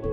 Det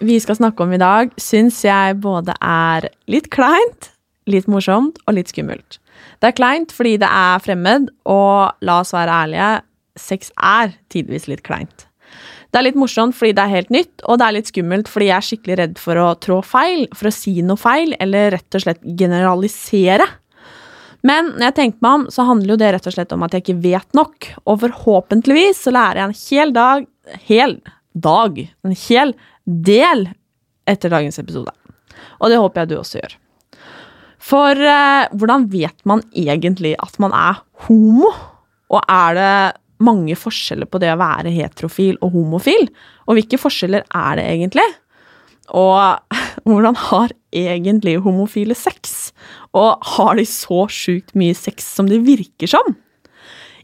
vi skal snakke om i dag, syns jeg både er litt kleint, litt morsomt og litt skummelt. Det er kleint fordi det er fremmed, og la oss være ærlige, sex er tidvis litt kleint. Det er litt morsomt fordi det er helt nytt, og det er litt skummelt fordi jeg er skikkelig redd for å trå feil, for å si noe feil, eller rett og slett generalisere. Men når jeg tenker meg om, så handler jo det rett og slett om at jeg ikke vet nok, og forhåpentligvis så lærer jeg en hel dag Hel dag. En hel del etter dagens episode. Og det håper jeg du også gjør. For eh, hvordan vet man egentlig at man er homo? Og er det mange forskjeller på det å være heterofil og homofil? Og hvilke forskjeller er det egentlig? Og hvordan har egentlig homofile sex? Og har de så sjukt mye sex som det virker som?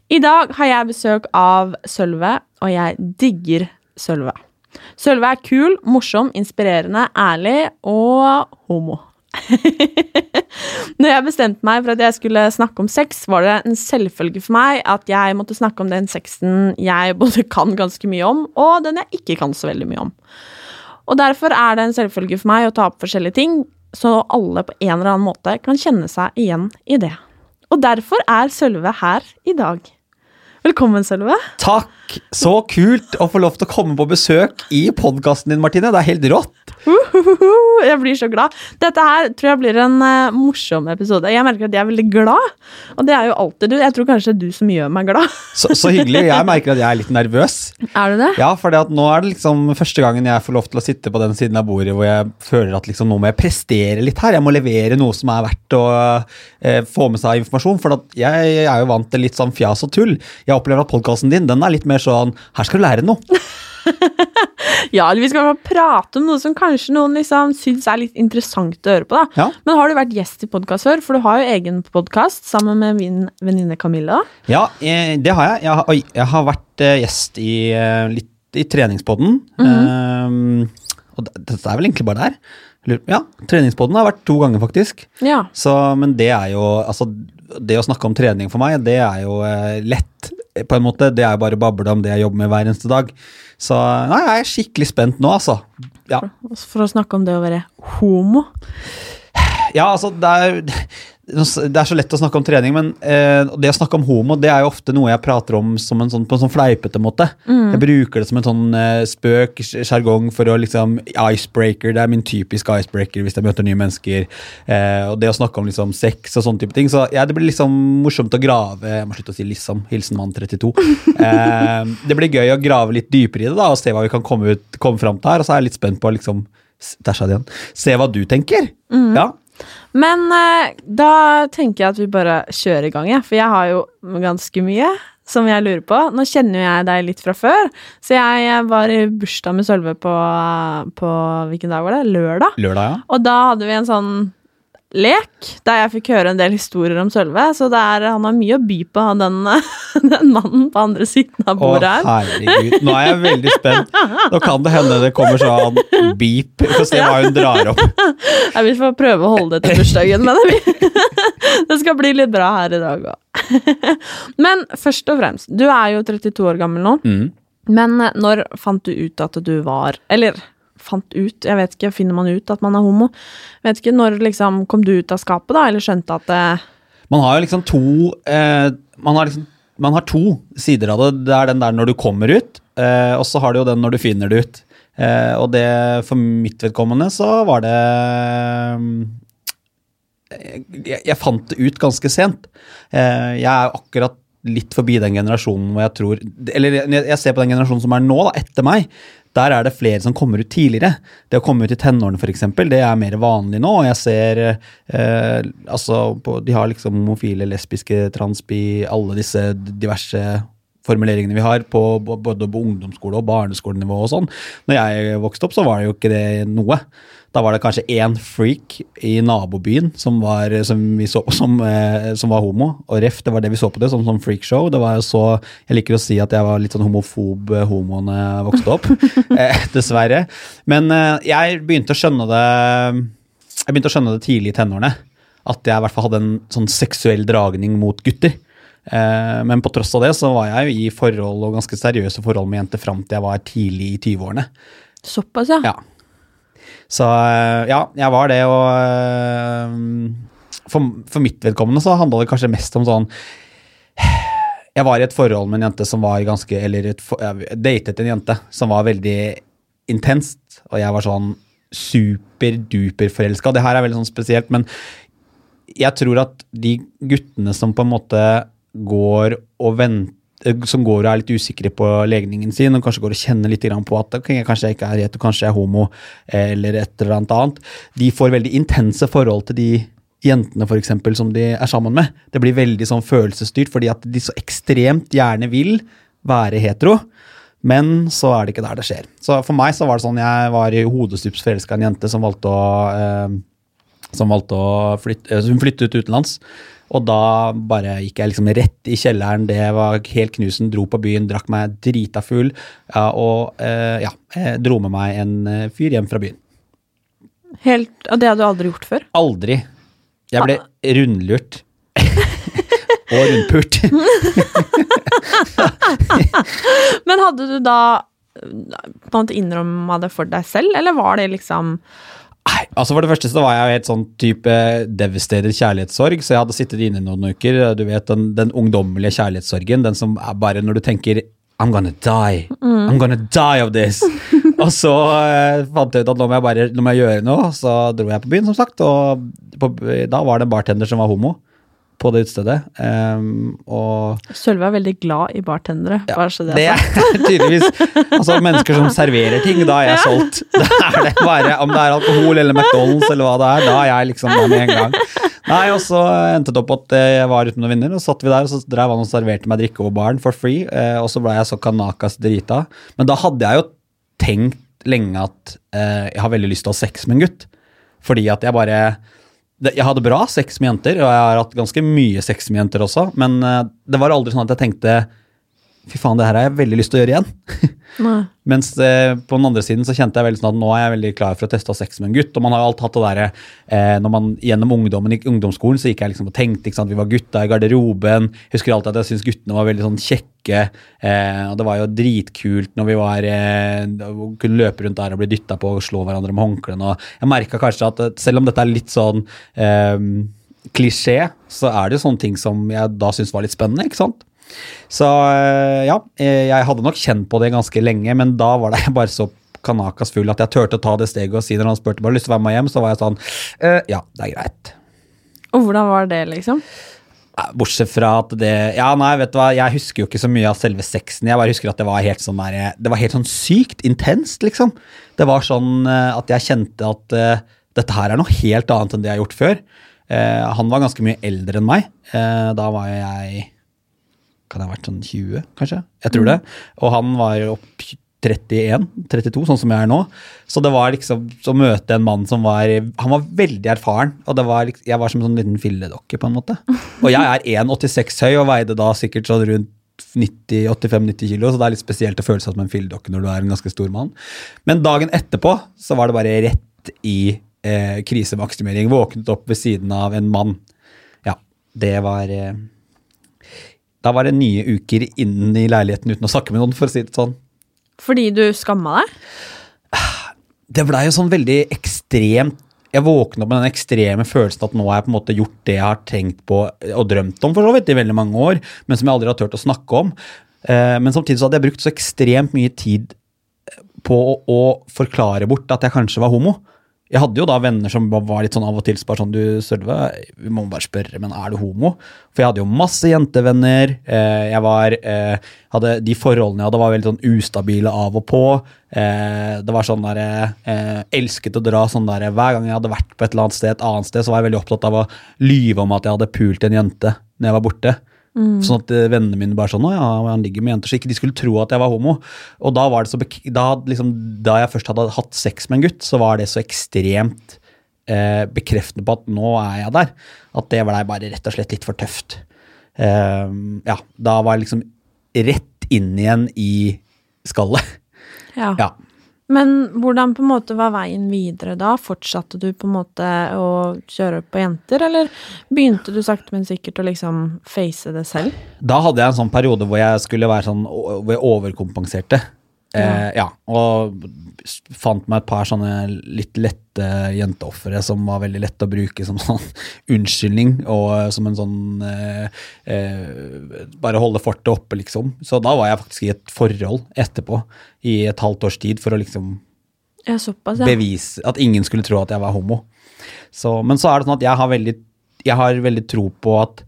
I dag har jeg besøk av Sølve, og jeg digger Sølve. Sølve er kul, morsom, inspirerende, ærlig og homo. Når jeg bestemte meg for at jeg skulle snakke om sex, var det en selvfølge for meg at jeg måtte snakke om den sexen jeg både kan ganske mye om, og den jeg ikke kan så veldig mye om. Og derfor er det en selvfølge for meg å ta opp forskjellige ting, så alle på en eller annen måte kan kjenne seg igjen i det. Og derfor er Sølve her i dag. Velkommen, Sølve. Takk! Så kult å få lov til å komme på besøk i podkasten din, Martine. Det er helt rått. Jeg blir så glad. Dette her tror jeg blir en uh, morsom episode. Jeg merker at jeg er veldig glad, og det er jo alltid du. Jeg tror kanskje det er du som gjør meg glad. Så, så, hyggelig. Jeg merker at jeg er litt nervøs. Er du det? Ja, for nå er det liksom første gangen jeg får lov til å sitte på den siden av bordet hvor jeg føler at liksom nå må jeg prestere litt her. Jeg må levere noe som er verdt å uh, få med seg informasjon. For jeg, jeg er jo vant til litt sånn fjas og tull. Jeg opplever at podkasten din den er litt mer sånn Her skal du lære noe. ja, eller vi skal prate om noe som kanskje noen liksom syns er litt interessant å høre på. da. Ja. Men har du vært gjest i podkast før? For du har jo egen podkast sammen med min venninne Camilla. Ja, eh, det har jeg. Jeg har, oi, jeg har vært eh, gjest i, eh, litt i treningspodden. Mm -hmm. um, og dette er vel egentlig bare der. Ja, treningspodden har vært to ganger, faktisk. Ja. Så, men det er jo Altså, det å snakke om trening for meg, det er jo lett på en måte. Det er bare å bable om det jeg jobber med hver eneste dag. Så nei, jeg er skikkelig spent nå, altså. Ja. For å snakke om det å være homo? Ja, altså, det er det er så lett å snakke om trening, men eh, det å snakke om homo det er jo ofte noe jeg prater om som en sånn, på en sånn fleipete måte. Mm. Jeg bruker det som en sånn eh, spøk, sjargong, for å liksom Icebreaker. Det er min typiske icebreaker hvis jeg møter nye mennesker. Eh, og det å snakke om liksom sex og sånne type ting. Så ja, det blir liksom morsomt å grave Jeg må slutte å si liksom. Hilsen mann 32. Eh, det blir gøy å grave litt dypere i det da, og se hva vi kan komme, ut, komme fram til her. Og så er jeg litt spent på liksom, se hva du tenker. Mm. Ja. Men eh, da tenker jeg at vi bare kjører i gang, ja. For jeg har jo ganske mye som jeg lurer på. Nå kjenner jo jeg deg litt fra før, så jeg var i bursdag med Sølve på, på Hvilken dag var det? Lørdag. Lørdag, ja. Og da hadde vi en sånn lek der jeg fikk høre en del historier om Sølve. Så er, han har mye å by på, den, den, mannen på andre siden av bordet her. Å, herregud. Nå er jeg veldig spent. Nå kan det hende det kommer sånn beep. Vi får se hva hun drar opp. Jeg vil få prøve å holde det til bursdagen, men det skal bli litt bra her i dag òg. Men først og fremst, du er jo 32 år gammel nå. Mm. Men når fant du ut at du var Eller fant ut, jeg vet ikke, finner man ut at man er homo? Vet ikke, Når liksom kom du ut av skapet, da, eller skjønte at det Man har jo liksom to eh, man, har liksom, man har to sider av det. Det er den der når du kommer ut, eh, og så har du jo den når du finner det ut. Eh, og det, for mitt vedkommende, så var det eh, jeg, jeg, fant det ut ganske sent. Eh, jeg er akkurat litt forbi den generasjonen hvor jeg tror Eller jeg ser på den generasjonen som er nå, da, etter meg. Der er det flere som kommer ut tidligere. Det å komme ut i tenårene f.eks., det er mer vanlig nå. jeg ser eh, altså på, De har liksom homofile, lesbiske, transbi, alle disse diverse formuleringene vi har på både på ungdomsskole og barneskolenivå og sånn. Når jeg vokste opp, så var det jo ikke det noe. Da var det kanskje én freak i nabobyen som var, som vi så som, eh, som var homo. Og ref, det var det vi så på det, som sånn freakshow. Det var så Jeg liker å si at jeg var litt sånn homofob homoene jeg vokste opp. eh, dessverre. Men eh, jeg begynte å skjønne det Jeg begynte å skjønne det tidlig i tenårene. At jeg i hvert fall hadde en sånn seksuell dragning mot gutter. Eh, men på tross av det så var jeg jo i forhold, og ganske seriøse forhold med jenter fram til jeg var tidlig i 20-årene. Såpass, ja. Ja. Så eh, ja, jeg var det, og eh, for, for mitt vedkommende så handla det kanskje mest om sånn Jeg var i et forhold med en jente som var ganske Eller et, jeg datet en jente som var veldig intenst, og jeg var sånn superduper forelska. Det her er veldig sånn spesielt, men jeg tror at de guttene som på en måte går og venter som går og er litt usikre på legningen sin, og kanskje går og kjenner litt på at okay, kanskje jeg ikke er hetero, kanskje jeg er homo, eller et eller annet annet, de får veldig intense forhold til de jentene for eksempel, som de er sammen med. Det blir veldig sånn følelsesstyrt, fordi at de så ekstremt gjerne vil være hetero, men så er det ikke der det skjer. Så for meg så var det sånn, jeg var i hodestups forelska en jente som valgte å eh, som valgte å flytte, eh, hun flyttet ut utenlands. Og da bare gikk jeg liksom rett i kjelleren, det var helt knusen, dro på byen, drakk meg drita full, ja, og eh, ja, jeg dro med meg en eh, fyr hjem fra byen. Helt, og det hadde du aldri gjort før? Aldri. Jeg ble rundlurt. og rundpult. Men hadde du da på en måte innrømma det for deg selv, eller var det liksom Nei, altså For det første så var jeg jo helt sånn type devastated kjærlighetssorg, så jeg hadde sittet inne noen uker. Du vet den, den ungdommelige kjærlighetssorgen, den som er bare når du tenker I'm gonna die. I'm gonna die of this. og så eh, fant jeg ut at nå må jeg bare nå må jeg gjøre noe, så dro jeg på byen, som sagt. Og på, da var det en bartender som var homo på det utestedet. Um, Sølve er veldig glad i bartendere. bare så det, er sagt. tydeligvis altså mennesker som serverer ting, da er jeg solgt. Da er det bare, Om det er alkohol eller McDonald's eller hva det er, da er jeg liksom der med en gang. Nei, og så endte det opp at jeg var uten noen vinner, og så satt vi der, og så drev han og serverte meg drikke over baren for free, eh, og så ble jeg så kanakas drita. Men da hadde jeg jo tenkt lenge at eh, jeg har veldig lyst til å ha sex med en gutt. Fordi at jeg bare Jeg hadde bra sex med jenter, og jeg har hatt ganske mye sex med jenter også, men eh, det var aldri sånn at jeg tenkte Fy faen, det her har jeg veldig lyst til å gjøre igjen. Mens eh, på den andre siden så kjente jeg veldig sånn at nå er jeg veldig klar for å teste sex med en gutt. Og man har jo alt hatt det derre eh, når man Gjennom ungdommen i ungdomsskolen så gikk jeg liksom og tenkte ikke sant, Vi var gutta i garderoben. Husker alltid at jeg syntes guttene var veldig sånn kjekke. Eh, og det var jo dritkult når vi var eh, kunne løpe rundt der og bli dytta på og slå hverandre med håndklærne. Jeg merka kanskje at eh, selv om dette er litt sånn eh, klisjé, så er det jo sånne ting som jeg da syntes var litt spennende. ikke sant? Så øh, ja, eh, jeg hadde nok kjent på det ganske lenge, men da var det bare så kanakas full at jeg turte å ta det steget og si når han spurte bare lyst til å være med hjem, så var jeg sånn «Øh, Ja, det er greit. Og hvordan var det, liksom? Bortsett fra at det Ja, nei, vet du hva, jeg husker jo ikke så mye av selve sexen. Jeg bare husker at det var helt sånn der, Det var helt sånn sykt intenst, liksom. Det var sånn eh, at jeg kjente at uh, dette her er noe helt annet enn det jeg har gjort før. Uh, han var ganske mye eldre enn meg. Uh, da var jeg Kan jeg ha vært sånn 20, kanskje? Jeg tror det. Og han var opp 31, 32, sånn som jeg er nå. Så det var liksom å møte en mann som var Han var veldig erfaren. Og det var, liksom- jeg var som en sånn liten filledokke, på en måte. Og jeg er 1,86 høy og veide da sikkert sånn rundt 90-85-90 kilo, så det er litt spesielt å føle seg som en filledokke når du er en ganske stor mann. Men dagen etterpå så var det bare rett i eh, krisemaksimering. Våknet opp ved siden av en mann. Ja, det var eh, Da var det nye uker innen i leiligheten uten å snakke med noen, for å si det sånn. Fordi du skamma deg? Det blei jo sånn veldig ekstremt Jeg våkna opp med den ekstreme følelsen at nå har jeg på en måte gjort det jeg har tenkt på og drømt om for så vidt i veldig mange år, men som jeg aldri har turt å snakke om. Eh, Men samtidig så hadde jeg brukt så ekstremt mye tid på å forklare bort at jeg kanskje var homo. Jeg hadde jo da venner som var litt sånn av og til bare sånn Du, Sølve, vi må bare spørre, men er du homo? For jeg hadde jo masse jentevenner. eh, Jeg var eh, hadde, De forholdene jeg hadde, var veldig sånn ustabile av og på. Eh, Det var sånn der eh, Elsket å dra sånn der Hver gang jeg hadde vært på et eller annet sted, et annet sted, så var jeg veldig opptatt av å lyve om at jeg hadde pult en jente når jeg var borte. Sånn at eh, vennene mine bare sånn Å ja, han ligger med jenter. Så ikke de skulle tro at jeg var homo. Og da var det så da, liksom, da jeg først hadde hatt sex med en gutt, så var det så ekstremt eh, bekreftende på at nå er jeg der. At det blei bare rett og slett litt for tøft. Eh, ja, da var jeg liksom rett inn igjen i skallet. Ja. Ja. Men hvordan på en måte var veien videre da? Fortsatte du på en måte å kjøre på jenter, eller begynte du sakte, men sikkert å liksom face det selv? Da hadde jeg en sånn periode hvor jeg skulle være sånn Hvor jeg overkompenserte. Eh, ja, og fant meg et par sånne litt lette jenteofre som var veldig lette å bruke som sånn unnskyldning, og eh, som en sånn eh, eh, Bare holde fortet oppe, liksom. Så da var jeg faktisk i et forhold etterpå, i et halvt års tid, for å liksom Ja, såpass, ja. bevise At ingen skulle tro at jeg var homo. Så, men så er det sånn at jeg har veldig, jeg har veldig tro på at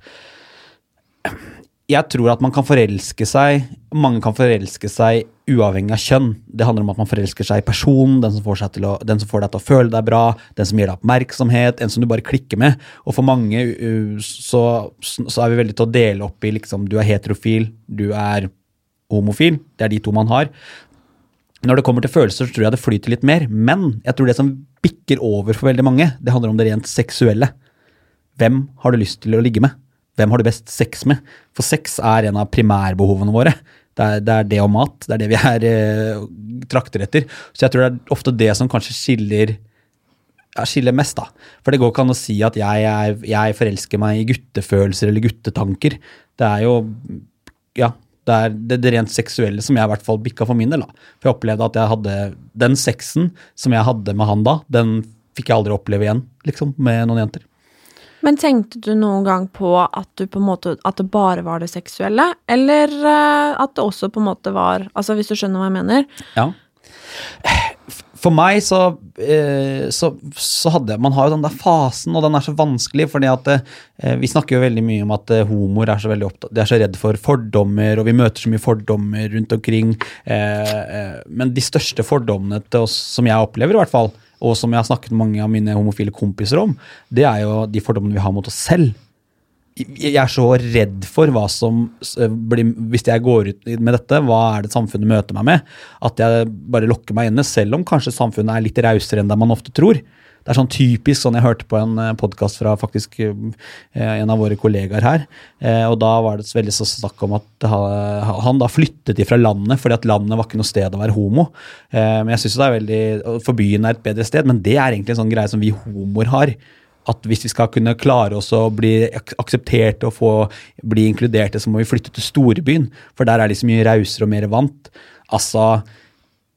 Jeg tror at man kan forelske seg Mange kan forelske seg uavhengig av kjønn. Det handler om at man forelsker seg i personen, den som får, å, den som får deg til å føle deg bra, den som gir deg oppmerksomhet, en som du bare klikker med. Og for mange uh, så, så er vi veldig til å dele opp i liksom du er heterofil, du er homofil. Det er de to man har. Når det kommer til følelser, så tror jeg det flyter litt mer. Men jeg tror det som bikker over for veldig mange, det handler om det rent seksuelle. Hvem har du lyst til å ligge med? Hvem har du best sex med? For sex er en av primærbehovene våre. Det er, det er det og mat. Det er det vi er eh, trakter etter. Så jeg tror det er ofte det som kanskje skiller ja, skiller mest, da. For det går ikke an å si at jeg, er, jeg forelsker meg i guttefølelser eller guttetanker. Det er jo Ja. Det er det, det rent seksuelle som jeg i hvert fall bikka for min del. da. For jeg opplevde at jeg hadde Den sexen som jeg hadde med han da, den fikk jeg aldri oppleve igjen, liksom, med noen jenter. Men tenkte du noen gang på at du på en måte At det bare var det seksuelle, eller eh, at det også på en måte var Altså, hvis du skjønner hva jeg mener? Ja. For meg så, eh, så, så hadde Man har jo den der fasen, og den er så vanskelig, fordi at eh, vi snakker jo veldig mye om at homoer er så veldig opptatt De er så redd for fordommer, og vi møter så mye fordommer rundt omkring. Men de største fordommene til oss, som jeg opplever, i hvert fall, og som jeg har snakket med mange av mine homofile kompiser om, det er jo de fordommene vi har mot oss selv jeg er så redd for hva som eh, blir Hvis jeg går ut med dette, hva er det samfunnet møter meg med? At jeg bare lokker meg inne, selv om kanskje samfunnet er litt rausere enn det man ofte tror. Det er sånn typisk sånn jeg hørte på en podkast fra faktisk eh, en av våre kollegaer her. eh, Og da var det veldig så snakk om at han da flyttet ifra landet fordi at landet var ikke noe sted å være homo. Eh, Men jeg synes det er veldig For byen er et bedre sted, men det er egentlig en sånn greie som vi homoer har at hvis vi skal kunne klare oss å bli akseptert og få bli inkluderte, så må vi flytte til storbyen, for der er de så mye rausere og mer vant. Altså,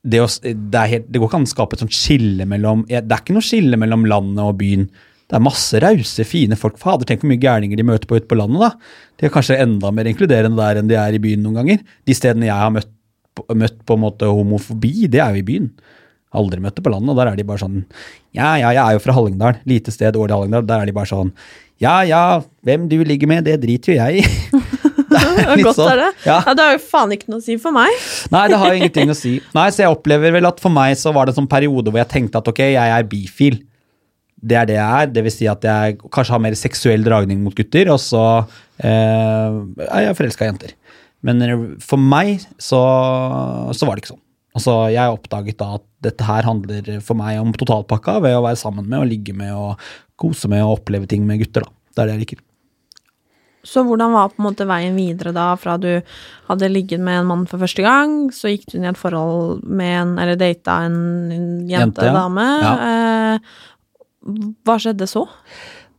det, å, det, helt, det går ikke an å skape et sånt skille mellom Det er ikke noe skille mellom landet og byen. Det er masse rause, fine folk. Fader, tenk hvor mye gærninger de møter på ute på landet, da. De er kanskje enda mer inkluderende der enn de er i byen noen ganger. De stedene jeg har møtt, møtt på en måte homofobi, det er jo i byen. Aldri møtte på landet, og der er de bare sånn Ja, ja, jeg er jo fra Hallingdal. Lite sted, årlig Hallingdal. Der er de bare sånn Ja, ja, hvem du ligger med, det driter jo jeg i. Det Godt sånn. er det. Ja. Ja, det har jo faen ikke noe å si for meg. Nei, det har jo ingenting å si. Nei, Så jeg opplever vel at for meg så var det en sånn periode hvor jeg tenkte at ok, jeg er bifil. Det er det jeg er. Det vil si at jeg kanskje har mer seksuell dragning mot gutter, og så eh, er jeg forelska i jenter. Men for meg så, så var det ikke sånn. Altså, Jeg oppdaget da at dette her handler for meg om totalpakka ved å være sammen med og ligge med og kose med og oppleve ting med gutter. da. Det er det jeg liker. Så hvordan var på en måte veien videre da, fra du hadde ligget med en mann for første gang, så gikk du inn i et forhold med en, eller data en, en jente, Jente, ja. dame. Eh, hva skjedde så?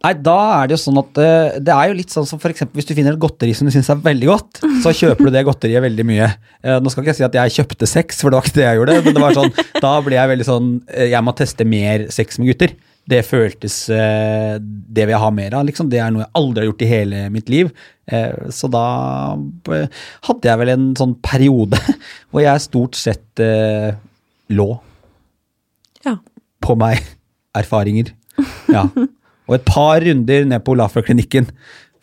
Nei, da er det jo sånn at eh, det er jo litt sånn som eksempel hvis du finner et godteri som du syns er veldig godt, så kjøper du det godteriet veldig mye. Eh, nå skal ikke jeg si at jeg kjøpte sex, for det var ikke det jeg gjorde, men det var sånn, da ble jeg veldig sånn eh, Jeg må teste mer sex med gutter. Det føltes Det vil jeg ha mer av, liksom. Det er noe jeg aldri har gjort i hele mitt liv. Så da hadde jeg vel en sånn periode hvor jeg stort sett lå Ja. på meg erfaringer. Ja. Og et par runder ned på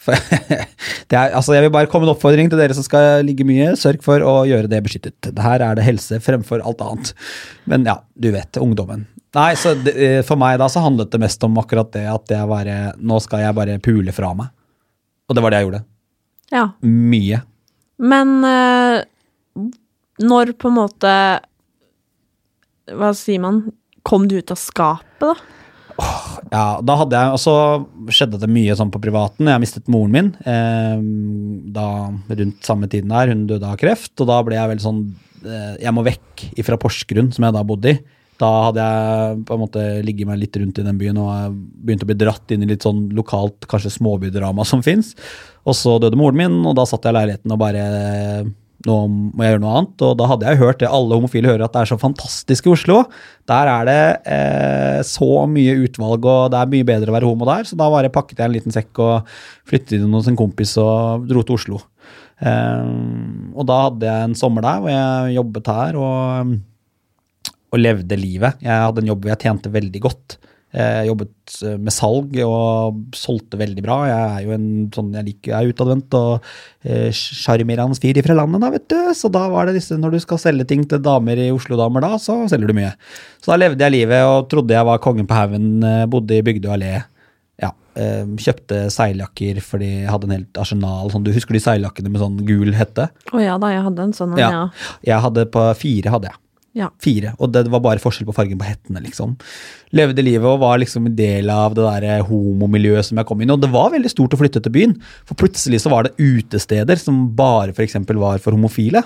er, altså jeg vil bare komme med en oppfordring til dere som skal ligge mye. Sørg for å gjøre det beskyttet. Her er det helse fremfor alt annet. Men ja, du vet, ungdommen. Nei, så det, eh, For meg da så handlet det mest om akkurat det at jeg bare, nå skal jeg bare pule fra meg. Og det var det jeg gjorde. Ja. Mye. Men eh, når på en måte Hva sier man? Kom du ut av skapet, da? Ja, da hadde jeg, og skjedde det mye sånn på privaten. Jeg mistet moren min eh, da rundt samme tiden der. Hun døde av kreft, og da ble jeg veldig sånn eh, Jeg må vekk fra Porsgrunn, som jeg da bodde i. Da hadde jeg på en måte ligget meg litt rundt i den byen og begynt å bli dratt inn i litt sånn lokalt, kanskje småbydrama som fins. Og så døde moren min, og da satt jeg i leiligheten og bare nå må jeg gjøre noe annet. Og da hadde jeg hørt det alle homofile hører, at det er så fantastisk i Oslo. Der er det eh, så mye utvalg, og det er mye bedre å være homo der. Så da bare pakket jeg en liten sekk og flyttet inn hos en kompis og dro til Oslo. Eh, og da hadde jeg en sommer der hvor jeg jobbet her og, og levde livet. Jeg hadde en jobb hvor jeg tjente veldig godt. Jeg jobbet eh, med salg og solgte veldig bra. Jeg er jo en sånn, jeg liker, jeg er utadvendt og sjarmerende eh, fyr fra landet, da, vet du. Så da var det disse, når du skal selge ting til damer i Oslo-damer, da, så selger du mye. Så da levde jeg livet og trodde jeg var kongen på haugen, eh, bodde i Bygdøy allé. Ja, eh, kjøpte seiljakker fordi jeg hadde en helt arsenal. Sånn, du husker de seiljakkene med sånn gul hette? Å ja da, jeg hadde en sånn en, Ja. ja. Jeg hadde på fire, hadde jeg. Ja. Fire. Og det var bare forskjell på fargen på hettene, liksom. Levde livet og var liksom en del av det der homomiljøet som jeg kom inn. Og det var veldig stort å flytte til byen, for plutselig så var det utesteder som bare eksempel var for homofile.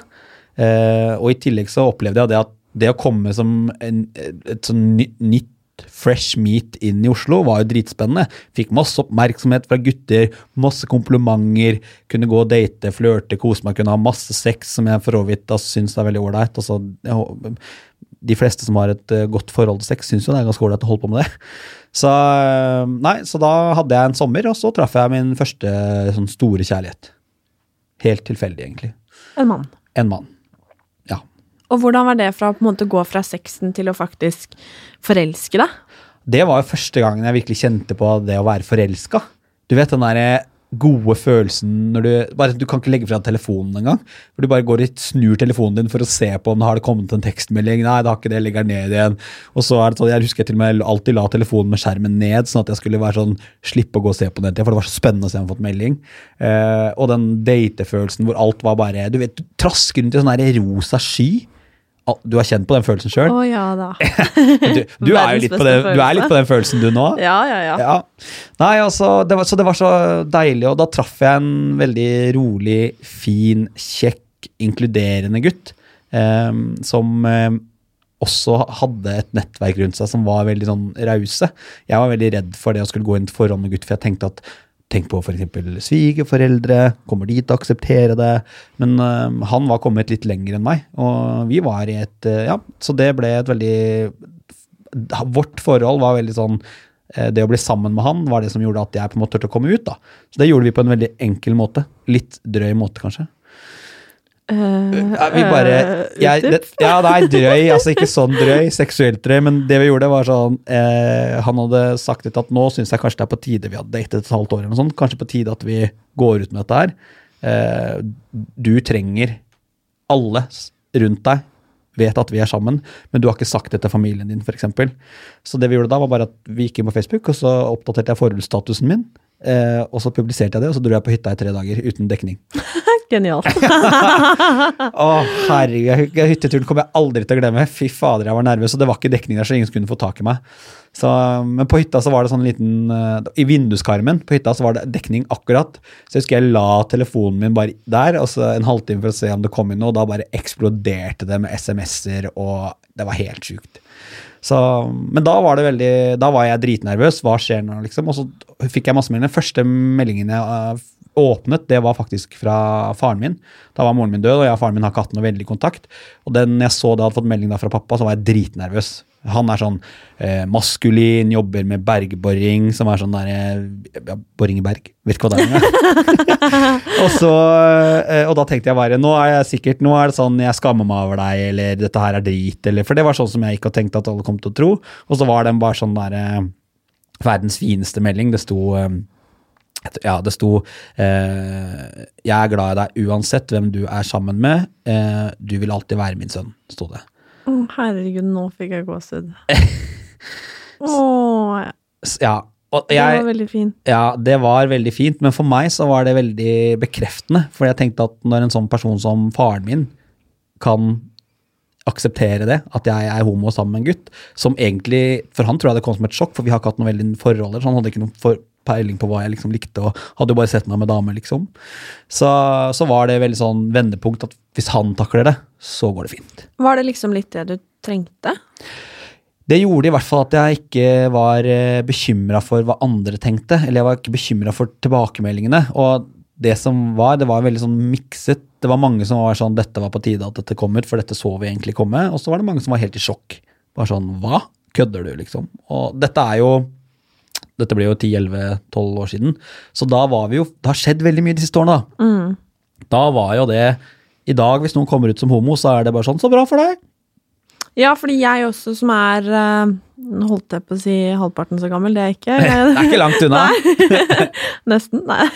Eh, og i tillegg så opplevde jeg det at det å komme som en, et sånn nytt fresh meat inn i Oslo var jo dritspennende. Fikk masse oppmerksomhet fra gutter, masse komplimenter, kunne gå og date, flørte, kose meg, kunne ha masse sex, som jeg for så vidt altså, syns er veldig ålreit. Altså, de fleste som har et eh, godt forhold til sex, syns jo det er ganske ålreit å holde på med det. Så, eh, nei, så da hadde jeg en sommer, og så traff jeg min første sånn store kjærlighet. Helt tilfeldig, egentlig. En mann. En mann. Og hvordan var det fra på gå fra sexen til å faktisk forelske deg? Det var jo første gangen jeg virkelig kjente på det å være forelska. Du vet den der gode følelsen når du bare, Du kan ikke legge fra deg telefonen engang. For du bare går og snur telefonen din for å se på om det har kommet en tekstmelding. Nei, det har ikke det, legger den ned igjen. Og så er det sånn, Jeg husker jeg til og med alltid la telefonen med skjermen ned, sånn at jeg skulle være sånn, slippe å gå og se på den, for det var så spennende å se om jeg hadde fått melding. Eh, og den datefølelsen hvor alt var bare Du vet, du trasker rundt i sånn rosa sky. Du har kjent på den følelsen sjøl. Å ja da. Du, du, er jo litt på den, du litt på den følelsen du nå. Ja, ja, ja. Ja. Nei, altså, det var, så det var så deilig, og da traff jeg en veldig rolig, fin, kjekk, inkluderende gutt. Eh, som eh, også hadde et nettverk rundt seg som var veldig sånn rause. Jeg var veldig redd for det å skulle gå inn til forhånd med gutt, for jeg tenkte at Tenk på f.eks. svigerforeldre. Kommer de til å akseptere det? Men uh, han var kommet litt lenger enn meg, og vi var i et uh, Ja, så det ble et veldig Vårt forhold var veldig sånn uh, det å bli sammen med han var det som gjorde at jeg på en måte turte å komme ut. da. Så det gjorde vi på en veldig enkel måte. Litt drøy måte, kanskje. Eh, Ja, vi bare, eh, jeg, det, ja, nei, drøy. Altså ikke sånn drøy, seksuelt drøy, men det vi gjorde, var sånn eh, Han hadde sagt litt at nå syns jeg kanskje det er på tide vi hadde datet et halvt år, eller noe sånt. Kanskje på tide at vi går ut med dette her. Eh, du trenger alle rundt deg vet at vi er sammen, men du har ikke sagt det til familien din, f.eks. Så det vi gjorde da, var bare at vi gikk inn på Facebook, og så oppdaterte jeg forholdsstatusen min. Eh, og så publiserte jeg det, og så dro jeg på hytta i tre dager uten dekning. Genialt. Å, herregud, hytteturen kommer jeg aldri til å glemme. Fy fader, jeg var nervøs, og det var ikke dekning der, så ingen skulle få tak i meg. Så, men på hytta så var det sånn liten eh, I vinduskarmen på hytta så var det dekning akkurat. Så jeg husker jeg la telefonen min bare der, og så en halvtime for å se om det kom inn noe, og da bare eksploderte det med SMS-er, og det var helt sjukt. Så, men da var det veldig, da var jeg dritnervøs. Hva skjer nå, liksom? Og så fikk jeg masse meldinger. Den første meldingen jeg eh, åpnet, det var faktisk fra faren min. Da var moren min død, og jeg og faren min har ikke hatt noe veldig kontakt. Og den jeg så det hadde fått melding da fra pappa, så var jeg dritnervøs. Han er sånn eh, maskulin, jobber med bergboring, som er sånn der eh, ja, Boring i berg. Vet ikke hva det er og, så, eh, og da tenkte jeg bare Nå er jeg sikkert Nå er det sånn jeg skammer meg over deg, eller dette her er drit, eller For det var sånn som jeg ikke hadde tenkt at alle kom til å tro. Og så var den bare sånn der eh, Verdens fineste melding. Det sto eh, ja, det sto eh, 'Jeg er glad i deg uansett hvem du er sammen med. Eh, du vil alltid være min sønn', sto det. Å, herregud, nå fikk jeg gåsehud. Åh, Ja, Det var veldig fint. Ja, det var veldig fint, men for meg så var det veldig bekreftende. For jeg tenkte at når en sånn person som faren min kan akseptere det, at jeg er homo sammen med en gutt, som egentlig For han tror jeg det kom som et sjokk, for vi har ikke hatt noen veldig forholder, så han hadde ikke noen for, peiling på hva jeg liksom likte, og hadde jo bare sett meg med damer, liksom. Så, så var det veldig sånn vendepunkt at hvis han takler det, så går det fint. Var det liksom litt det du trengte? Det gjorde i hvert fall at jeg ikke var bekymra for hva andre tenkte. Eller jeg var ikke bekymra for tilbakemeldingene. Og det som var, det var veldig sånn mikset. Det var mange som var sånn Dette var på tide at dette kom ut, for dette så vi egentlig komme. Og så var det mange som var helt i sjokk. Bare sånn Hva? Kødder du, liksom? Og dette er jo Dette ble jo 10-11-12 år siden. Så da var vi jo Det har skjedd veldig mye de siste årene, da. Mm. Da var jo det I dag, hvis noen kommer ut som homo, så er det bare sånn Så bra for deg. Ja, fordi jeg også som er eh, Nå holdt jeg på å si halvparten så gammel, det er jeg ikke. Det er ikke langt unna. Nesten, nei.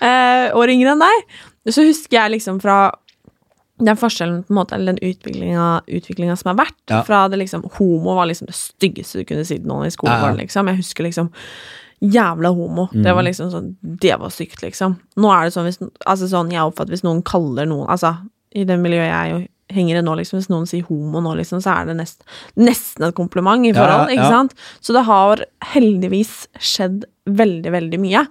Eh, år yngre enn deg. Så husker jeg liksom fra den forskjellen, på en måte, eller den utviklinga, som har vært. Ja. Fra det liksom Homo var liksom det styggeste du kunne si til noen i skolen, Ja, liksom. Jeg husker liksom Jævla homo. Det Mm. var liksom sånn Det var stygt, liksom. Nå er det sånn hvis Altså sånn jeg oppfatter hvis noen kaller noen Altså, i det miljøet jeg jo henger det nå, liksom, hvis noen sier homo nå, liksom, så er det nest, nesten et kompliment i forhold, ja. ikke sant? Så det har heldigvis skjedd veldig, veldig mye.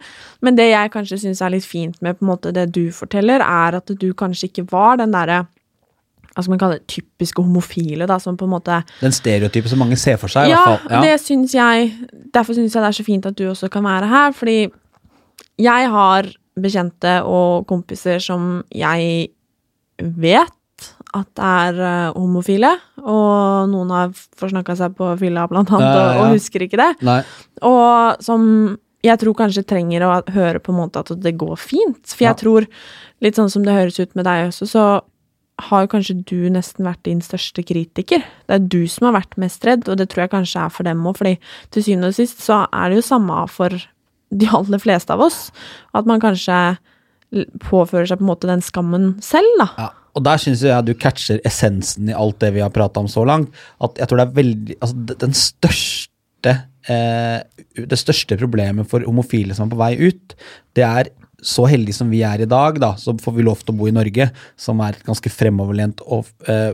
Men det jeg kanskje syns er litt fint med på en måte det du forteller, er at du kanskje ikke var den derre hva skal man kalle det, typiske homofile, da, som på en måte Den stereotypen som mange ser for seg. i hvert fall. Ja, det syns jeg Derfor syns jeg det er så fint at du også kan være her, fordi jeg har bekjente og kompiser som jeg vet at det er eh, homofile, og noen har forsnakka seg på fylla, blant annet, og, og husker ikke det. Nei. Og som jeg tror kanskje trenger å høre på en måte at det går fint. For jeg Ja. tror, litt sånn som det høres ut med deg også, så har jo kanskje du nesten vært din største kritiker. Det er du som har vært mest redd, og det tror jeg kanskje er for dem òg, fordi til syvende og sist så er det jo samme for de aller fleste av oss. At man kanskje påfører seg på en måte den skammen selv, da. Ja, og der syns jeg du catcher essensen i alt det vi har prata om så langt. At jeg tror det er veldig Altså, den største eh, Det største problemet for homofile som er på vei ut, det er så heldige som vi er i dag, da, så får vi lov til å bo i Norge, som er et ganske fremoverlent og, eh,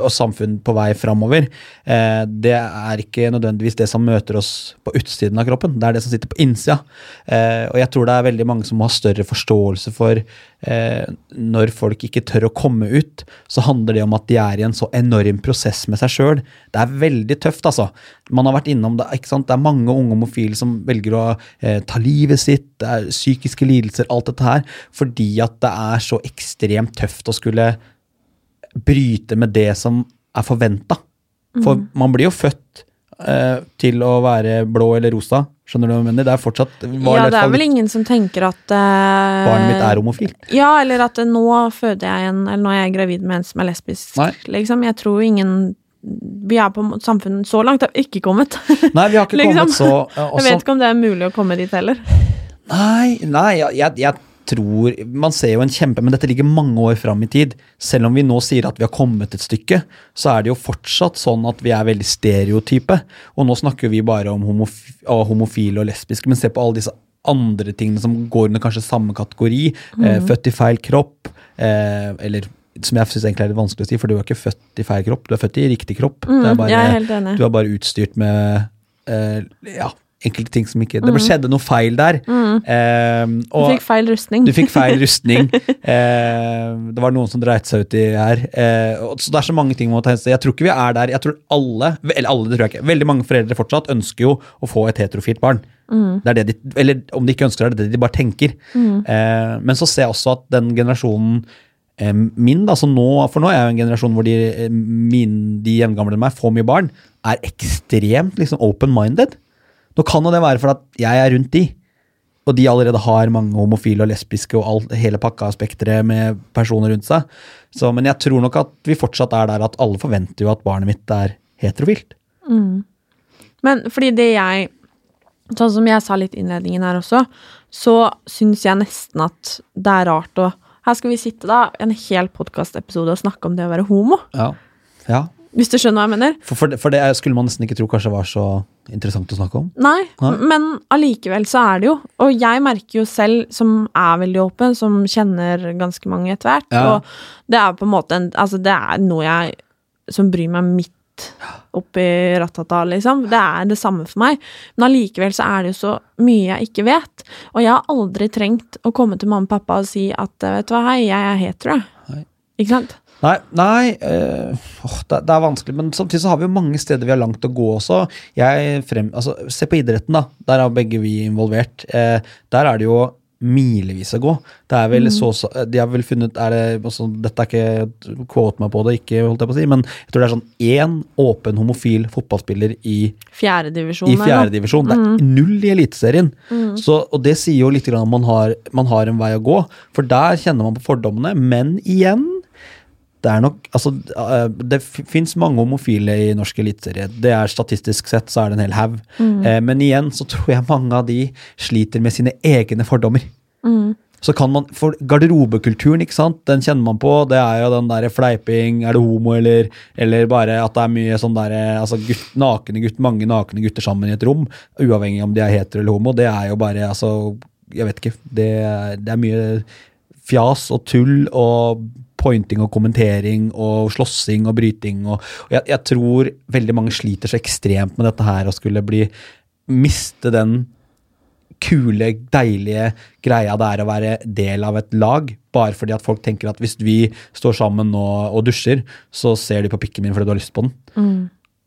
og samfunn på vei framover. Eh, det er ikke nødvendigvis det som møter oss på utsiden av kroppen, det er det som sitter på innsida. Eh, og jeg tror det er veldig mange som må ha større forståelse for når folk ikke tør å komme ut, så handler det om at de er i en så enorm prosess med seg sjøl. Det er veldig tøft, altså. Man har vært innom det, ikke sant? det er mange unge homofile som velger å eh, ta livet sitt, det er psykiske lidelser, alt dette her, fordi at det er så ekstremt tøft å skulle bryte med det som er forventa. For man blir jo født eh, til å være blå eller rosa. Skjønner du hva jeg mener? Det er fortsatt var Ja, det er vel ingen som tenker at eh, Barnet mitt er homofilt. Ja, eller at nå føder jeg en Eller nå er jeg gravid med en som er lesbisk, Nei. liksom. Jeg tror ingen Vi er på samfunnet Så langt har vi ikke kommet. Nei, vi har ikke Liksom. kommet så også, Jeg vet ikke om det er mulig å komme dit heller. Nei, nei jeg, jeg, tror Man ser jo en kjempe Men dette ligger mange år fram i tid. Selv om vi nå sier at vi har kommet et stykke, så er det jo fortsatt sånn at vi er veldig stereotype. Og nå snakker vi bare om homof homofile og lesbiske, men se på alle disse andre tingene som går under kanskje samme kategori. Eh, født i feil kropp. Eh, eller som jeg syns egentlig er litt vanskelig å si, for du er ikke født i feil kropp, du er født i riktig kropp. det er Mm, bare, jeg er helt enig. du er bare utstyrt med uh, ja, enkelte ting som ikke Det ble skjedde noe feil der. Mm. Du og fikk feil rustning. du fikk feil rustning. uh, det var noen som dreit seg ut i her. Uh, så det er så mange ting man må ta hensyn til. Jeg tror ikke vi er der. Jeg tror alle, eller alle, det tror jeg ikke. Veldig mange foreldre fortsatt ønsker jo å få et heterofilt barn. Det er det de, eller om de ikke ønsker det, er det det de bare tenker. Eh, men så ser jeg også at den generasjonen min, da, så nå, for nå er jeg jo en generasjon hvor de, eh, min, de jevngamle enn meg får mye barn, er ekstremt liksom open-minded. Nå kan jo det være for at jeg er rundt de, og de allerede har mange homofile og lesbiske og alt, hele pakka av spekteret med personer rundt seg. Så, men jeg tror nok at vi fortsatt er der at alle forventer jo at barnet mitt er heterofilt. Men fordi det jeg Sånn som jeg sa litt i innledningen her også, så syns jeg nesten at det er rart å Her skal vi sitte da en hel podkastepisode og snakke om det å være homo. Ja. ja. Hvis du skjønner hva jeg mener? For, for, det, for det skulle man nesten ikke tro kanskje var så interessant å snakke om. Nei, Nei. men allikevel så er det jo. Og jeg merker jo selv, som er veldig åpen, som kjenner ganske mange etter hvert, Ja. og det er på en måte en, Altså, det er noe jeg som bryr meg midt oppi ratata, liksom. Det er det samme for meg. Men allikevel så er det jo så mye jeg ikke vet. Og jeg har aldri trengt å komme til mamma og pappa og si at vet du hva, hei, jeg er hetero. Ikke sant? Nei, nei øh, det, det er vanskelig, men samtidig så har vi jo mange steder vi har langt å gå også. Jeg frem, altså, se på idretten, da. Der er begge vi involvert. Eh, der er det jo milevis å gå. Det er vel så, så De har vel funnet er det, altså, Dette er ikke Quote meg på det, ikke holdt jeg på å si, men jeg tror det er sånn én åpen homofil fotballspiller i Fjerdedivisjon. i fjerdedivisjon. Det er null i Eliteserien. Mm. Så- Og det sier jo litt om man har, man har en vei å gå, for der kjenner man på fordommene. Men igjen, det er nok Altså, eh, det fins mange homofile i norsk eliteserie. Det er Statistisk sett så er det en hel haug. Eh, Men igjen så tror jeg mange av de sliter med sine egne fordommer. Så kan man, for Garderobekulturen, ikke sant, den kjenner man på. Det er jo den der fleiping, er det homo, eller, eller bare at det er mye sånn der, altså gutt, nakne gutt, mange nakne gutter sammen i et rom. Uavhengig om de er hetero eller homo. Det er jo bare altså, Jeg vet ikke. Det, det er mye fjas og tull og pointing og kommentering og slåssing og bryting. Og, og jeg, jeg tror veldig mange sliter så ekstremt med dette her å skulle bli miste den kule, deilige greia det er å være del av et lag, bare fordi at folk tenker at hvis vi står sammen nå og dusjer, så ser de på pikken min fordi du har lyst på den.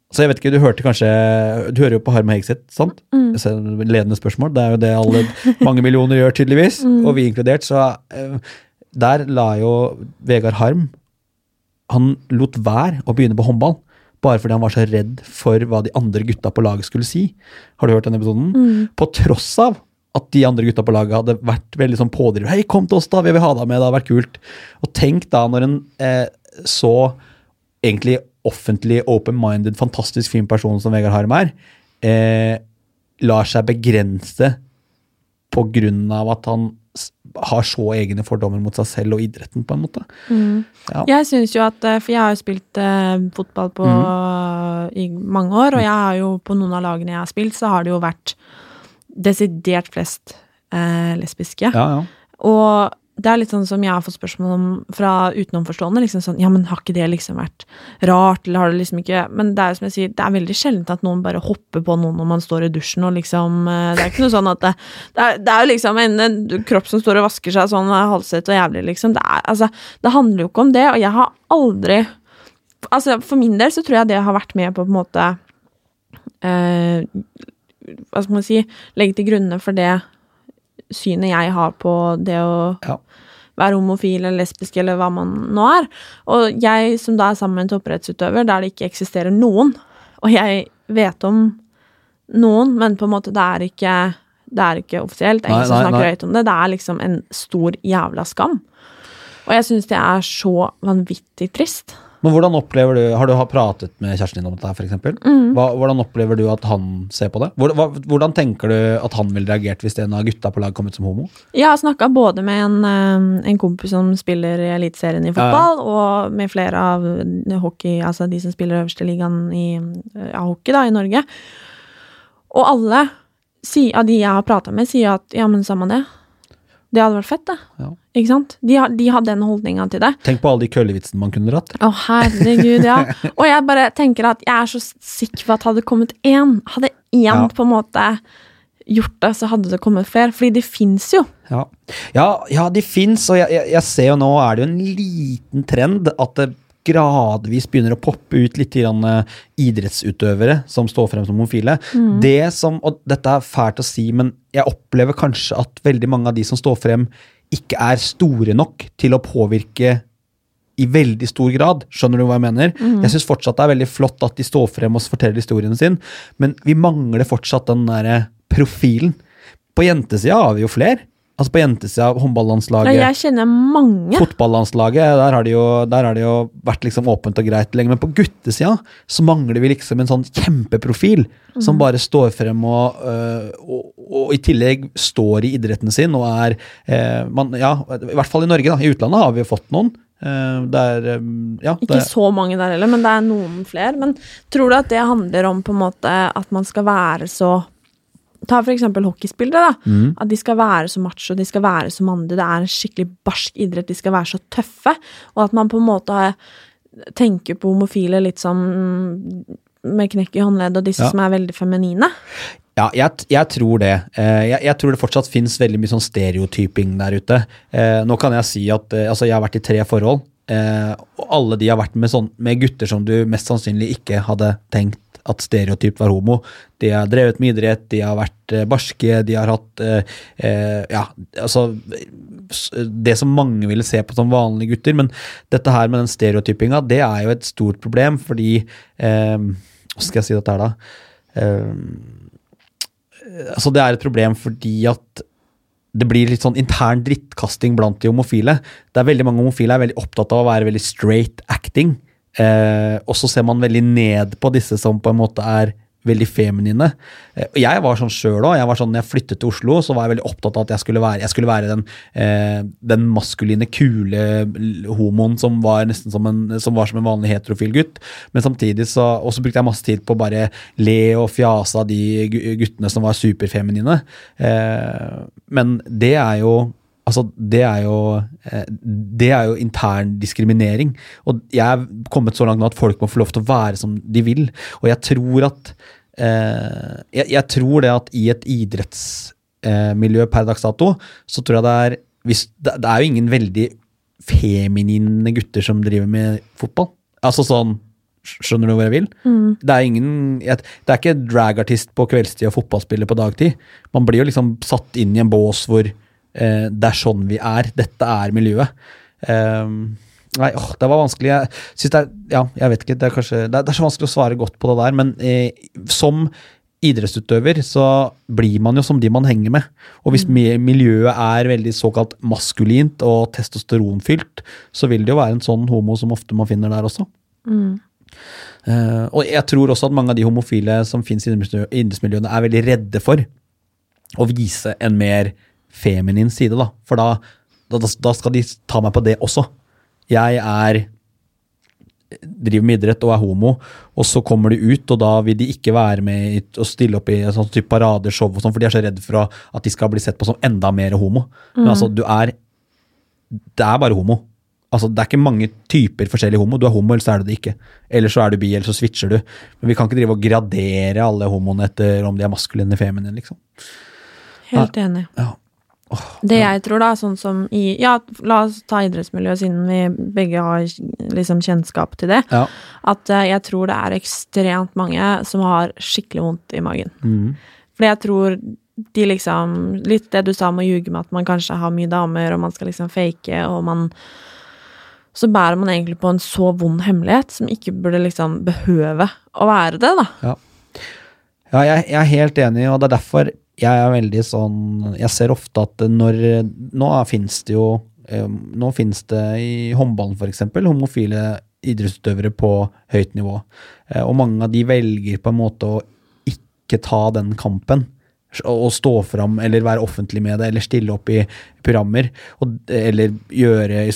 Så jeg vet ikke, Du hørte kanskje, du hører jo på Harma og Hegseth, sant? Mm. Ledende spørsmål. Det er jo det alle mange millioner gjør, tydeligvis. Og vi inkludert. Så eh, der la jo Vegard Harm Han lot være å begynne på håndball. Bare fordi han var så redd for hva de andre gutta på laget skulle si. Har du hørt den episoden? På tross av at de andre gutta på laget hadde vært veldig sånn pådrivere. Hei, kom til oss, da! Vi vil ha deg med, det hadde vært kult. Og tenk da når en eh, så egentlig offentlig, open-minded, fantastisk fin person som Vegard Harm er, eh, lar seg begrense på grunn av at han har så egne fordommer mot seg selv og idretten, på en måte. Ja. Jeg syns jo at eh, For jeg har jo spilt eh, fotball på, i mange år, og jeg har jo på noen av lagene jeg har spilt, så har det jo vært desidert flest eh, lesbiske. Ja, ja. Og det er litt sånn som jeg har fått spørsmål om fra utenomforstående. liksom sånn, ja, men Har ikke det liksom vært rart? eller har det liksom ikke, Men det er jo som jeg sier, det er veldig sjelden at noen bare hopper på noen når man står i dusjen. og liksom, eh, Det er ikke noe sånn at det, det, er, det er jo liksom en, en kropp som står og vasker seg sånn eh, og jævlig, liksom. Det, er, altså, det handler jo ikke om det, og jeg har aldri altså For min del så tror jeg det har vært med på på en måte eh, Hva skal man si Legge til grunne for det synet jeg har på det å Ja. Være homofil eller lesbisk eller hva man nå er. Og jeg som da er sammen med en topprettsutøver der det ikke eksisterer noen, og jeg vet om noen, men på en måte det er ikke, det er ikke offisielt. Det er ingen som snakker høyt om det. Det er liksom en stor jævla skam. Og jeg syns det er så vanvittig trist. Men hvordan opplever du, Har du pratet med kjæresten din om dette, for eksempel? Hva, hvordan opplever du at han ser på det? Hvor, hva, hvordan tenker du at han ville reagert hvis en av gutta på lag kom ut som homo? Jeg har snakka både med en, eh, en kompis som spiller i Eliteserien i fotball, og med flere av hockey, altså de som spiller øverste ligaen i ja, hockey da, i Norge. Og alle si- av de jeg har prata med, sier at ja, men samme det. Det hadde vært fett, det. Ja. Ikke sant? De de hadde den holdninga til det. Tenk på alle de køllevitsene man kunne dratt. Å, herregud, ja. Og jeg bare tenker at jeg er så sikker på at hadde kommet én, hadde én Ja. på en måte gjort det, så hadde det kommet flere. Fordi de fins jo. Ja, ja, ja de fins, og jeg, jeg, jeg ser jo nå er det jo en liten trend at det gradvis begynner å poppe ut litt grann, eh, idrettsutøvere som står frem som homofile. Det som, og dette er fælt å si, men jeg opplever kanskje at veldig mange av de som står frem, ikke er store nok til å påvirke i veldig stor grad. Skjønner du hva jeg mener? Jeg syns fortsatt det er veldig flott at de står frem og forteller historien sin, men vi mangler fortsatt den derre profilen. På jentesida har vi jo flere. Altså På jentesida, Ja, håndballandslaget, jeg kjenner mange. fotballandslaget, der har, det jo, de jo vært liksom åpent og greit lenge. Men på guttesida så mangler vi liksom en sånn kjempeprofil som bare står frem og, øh, og, og i tillegg står i idretten sin og er eh, man, Ja, i hvert fall i Norge, da. I utlandet har vi jo fått noen. Det er Ja. Ikke så mange der heller, men det er noen flere. Men tror du at det handler om på en måte at man skal være så Ta for eksempel hockeyspillere, da. Mm. At de skal være så macho, de skal være så mandige. Det er en skikkelig barsk idrett, de skal være så tøffe. Og at man på en måte tenker på homofile litt som med knekk i håndleddet og disse Ja. som er veldig feminine. Ja, jeg, jeg tror det. Eh, Jeg, jeg tror det fortsatt fins veldig mye sånn stereotyping der ute. Eh, Nå kan jeg si at eh, altså jeg har vært i tre forhold, og alle de har vært med, sånn, med gutter som du mest sannsynlig ikke hadde tenkt at stereotyp var homo. De har drevet med idrett, de har vært eh, barske, de har hatt eh, eh, Ja, altså Det som mange ville se på som vanlige gutter. Men dette her med den stereotypinga, det er jo et stort problem, fordi eh, Hva skal jeg si dette her, da? Eh, altså det er et problem fordi at det blir litt sånn intern drittkasting blant de homofile. Det er veldig Mange homofile er veldig opptatt av å være veldig straight acting. Eh, og så ser man veldig ned på disse som på en måte er veldig feminine. Eh, jeg var sånn sjøl òg. Sånn, når jeg flyttet til Oslo, så var jeg veldig opptatt av at jeg skulle være, jeg skulle være den, eh, den maskuline, kule homoen som var nesten som en, som var som en vanlig heterofil gutt. Men samtidig så Og brukte jeg masse tid på å bare le og fjase av de guttene som var superfeminine. Eh, men det er jo Altså, det er jo eh, Det er jo intern diskriminering. Og jeg er kommet så langt nå at folk må få lov til å være som de vil. Og jeg tror at eh, jeg, jeg tror det at i et idrettsmiljø per dags dato, så tror jeg det er hvis, det, det er jo ingen veldig feminine gutter som driver med fotball. Altså sånn Skjønner du hvor jeg vil? Det er ingen Det er ikke dragartist på kveldstid og fotballspiller på dagtid. Man blir jo liksom satt inn i en bås hvor eh, det er sånn vi er. Dette er miljøet. Ehm, nei, åh, det var vanskelig. Jeg synes det er Ja, jeg vet ikke. Det er kanskje Det er, det er så vanskelig å svare godt på det der, men eh, som idrettsutøver så blir man jo som de man henger med. Og hvis miljøet er veldig såkalt maskulint og testosteronfylt, så vil det jo være en sånn homo som ofte man finner der også. Eh, og jeg tror også at mange av de homofile som finnes i idrettsmiljø- idrettsmiljøene, er veldig redde for å vise en mer feminin side, da. For da, da, da skal de ta meg på det også. Jeg er driver med idrett og er homo, og så kommer de ut, og da vil de ikke være med og stille opp i sånn type paradeshow og sånn, for de er så redd for at de skal bli sett på som enda mer homo. Men altså, du er Det er bare homo. Altså, Det er ikke mange typer forskjellig homo. Du er homo, eller så er du det ikke. Eller så er du bi, eller så switcher du. Men vi kan ikke drive og gradere alle homoene etter om de er maskuline eller feminine, liksom. Helt enig. Ja. Det jeg tror, da, sånn som i Ja, la oss ta idrettsmiljøet, siden vi begge har liksom kjennskap til det. Ja. At eh, jeg tror det er ekstremt mange som har skikkelig vondt i magen. Mm. Fordi jeg tror de liksom Litt det du sa om å ljuge med at man kanskje har mye damer, og man skal liksom fake, og man Så bærer man egentlig på en så vond hemmelighet som ikke burde liksom behøve å være det, da. Ja, ja jeg, jeg er helt enig, og det er derfor jeg er veldig sånn Jeg ser ofte at når Nå finnes det jo Nå finnes det i håndballen f.eks. homofile idrettsutøvere på høyt nivå. Eh, Og mange av de velger på en måte å ikke ta den kampen. Og stå fram, eller være offentlig med det, eller stille opp i programmer. Og, eller gjøre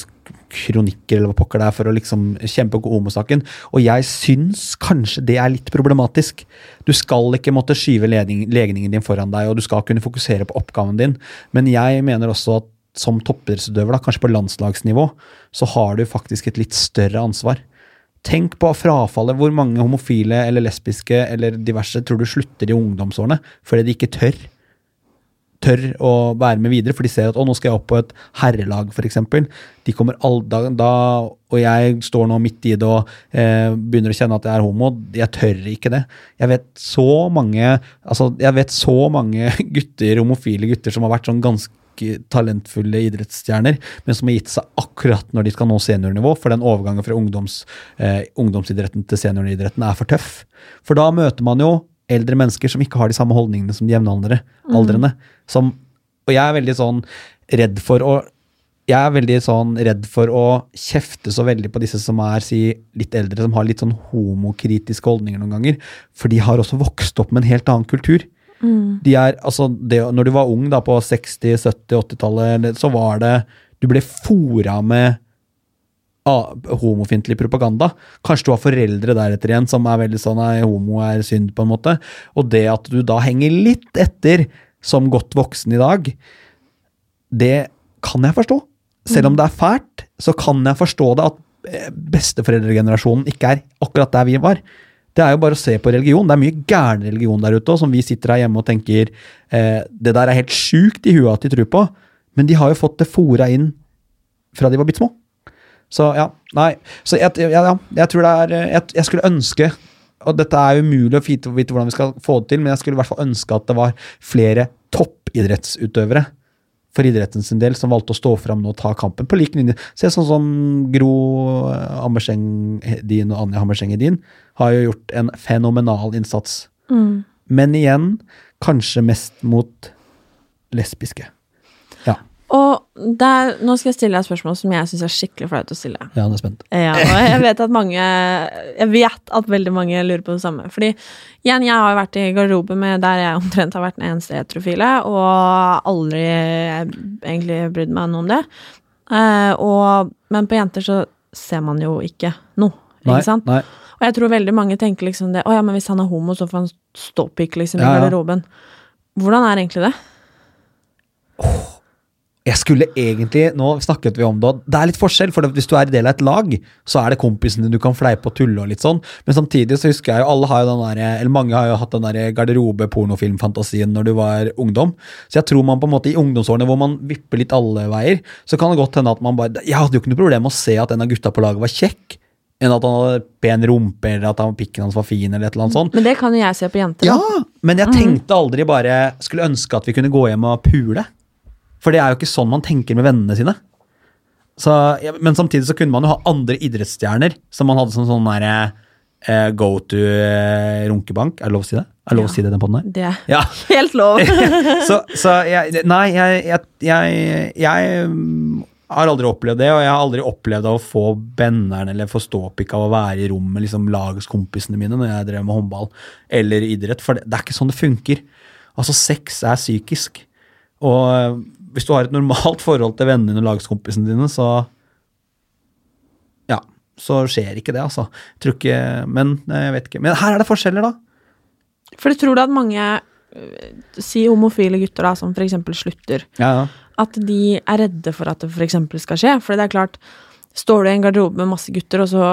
kronikker eller hva pokker det er for å liksom kjempe homosaken. Og jeg syns kanskje det er litt problematisk. Du skal ikke måtte skyve legningen din foran deg, og du skal kunne fokusere på oppgaven din. Men jeg mener også at som toppidrettsutøver, kanskje på landslagsnivå, så har du faktisk et litt større ansvar. Tenk på frafallet. Hvor mange homofile eller lesbiske eller diverse tror du slutter i ungdomsårene fordi de ikke tør? Tør å være med videre, for de ser at å, nå skal jeg opp på et herrelag, f.eks. De kommer all da, da, og jeg står nå midt i det og eh, begynner å kjenne at jeg er homo. Jeg tør ikke det. Jeg vet så mange altså jeg vet så mange gutter, homofile gutter som har vært sånn ganske talentfulle idrettsstjerner, men som har gitt seg akkurat når de skal nå seniornivå, for den overgangen fra ungdoms, eh, ungdomsidretten til senioridretten er for tøff. For da møter man jo eldre mennesker som ikke har de samme holdningene som de jevnaldrende. Mm. Som, og jeg er veldig sånn redd for å jeg er veldig sånn redd for å kjefte så veldig på disse som er si, litt eldre, som har litt sånn homokritiske holdninger noen ganger. For de har også vokst opp med en helt annen kultur. De er, altså, det, når du var ung da, på 60-, 70-, 80-tallet, så var det Du ble fora med ah, homofiendtlig propaganda. Kanskje du har foreldre deretter igjen som er veldig sånn nei, homo er synd, på en måte. Og det at du da henger litt etter som godt voksen i dag, det kan jeg forstå. Selv om det er fælt, så kan jeg forstå det at eh, besteforeldregenerasjonen ikke er akkurat der vi var. Det er jo bare å se på religion. Det er mye gæren religion der ute, som vi sitter her hjemme og tenker eh, det der er helt sjukt i huet at de tror på, men de har jo fått det fora inn fra de var bitte små. Så ja, nei. Så jeg, ja, jeg tror det er jeg, jeg skulle ønske og dette er umulig å vite, vite hvordan vi skal få det til, men jeg skulle i hvert fall ønske at det var flere toppidrettsutøvere for idretten sin del som valgte å stå fram og ta kampen på lik linje. Se sånn som Gro Hammerseng din og Anja Hammerseng din har jo gjort en fenomenal innsats. Mm. Men igjen, kanskje mest mot lesbiske. Ja, Og der, nå skal jeg stille deg et spørsmål som jeg syns er skikkelig flaut å stille. ja han er spent. Ja, og jeg vet at mange Jeg vet at veldig mange lurer på det samme. Fordi igjen, jeg har jo vært i garderobe med der jeg omtrent har vært den eneste heterofile, og aldri egentlig brydd meg noe om det. Uh, og, men på jenter så ser man jo ikke noe, Nei, ikke sant? nei. Og jeg tror veldig mange tenker liksom det Å ja, men hvis han er homo, så får han ståpikk liksom i Ja, ja. garderoben. Hvordan er egentlig det? Jeg skulle egentlig, Nå snakket vi om det, det er litt forskjell. for Hvis du er del av et lag, så er det kompisene du kan fleipe og tulle og litt sånn. Men samtidig så husker jeg jo alle har jo den der, eller mange har jo hatt den der garderobe-pornofilmfantasien når du var ungdom. Så jeg tror man på en måte i ungdomsårene hvor man vipper litt alle veier, så kan det godt hende at man bare Jeg hadde jo ikke noe problem med å se at en av gutta på laget var kjekk, enn at han hadde pen rumpe, eller at han, pikken hans var fin, eller et eller annet sånt. Men det kan jo jeg se på jenter. Ja, men jeg tenkte aldri bare Skulle ønske at vi kunne gå hjem og pule. For det er jo ikke sånn man tenker med vennene sine. Så, ja, men samtidig så kunne man jo ha andre idrettsstjerner som man hadde som sånn derre eh, go to eh, runkebank. Er det lov å si det? Er det lov å si det den podden her? Det er Ja. helt lov. så, så jeg Nei, jeg, jeg, jeg, jeg mm, har aldri opplevd det, og jeg har aldri opplevd å få benneren eller få ståpikk av å være i rom med liksom lagskompisene mine når jeg drev med håndball eller idrett, for det, det er ikke sånn det funker. Altså, sex er psykisk. Og hvis du har et normalt forhold til vennene og lagskompisene dine, så Ja, så skjer ikke det, altså. Tror ikke Men eh, jeg vet ikke. Men her er det forskjeller, da. For du tror da at mange øh, Si homofile gutter da, som for eksempel slutter, Ja, ja. at de er redde for at det for eksempel skal skje? For det er klart, står du i en garderobe med masse gutter, og så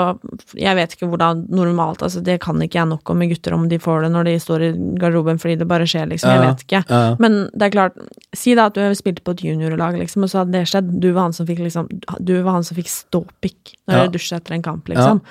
Jeg vet ikke hvordan normalt altså Det kan ikke jeg nok om med gutter, om de får det når de står i garderoben fordi det bare skjer, liksom. Jeg vet ikke. ja, ja. Men det er klart, si da at du spilte på et juniorlag, liksom, og så hadde det skjedd. Du var han som fikk liksom Du var han som fikk ståpikk når Ja. du dusja etter en kamp, liksom.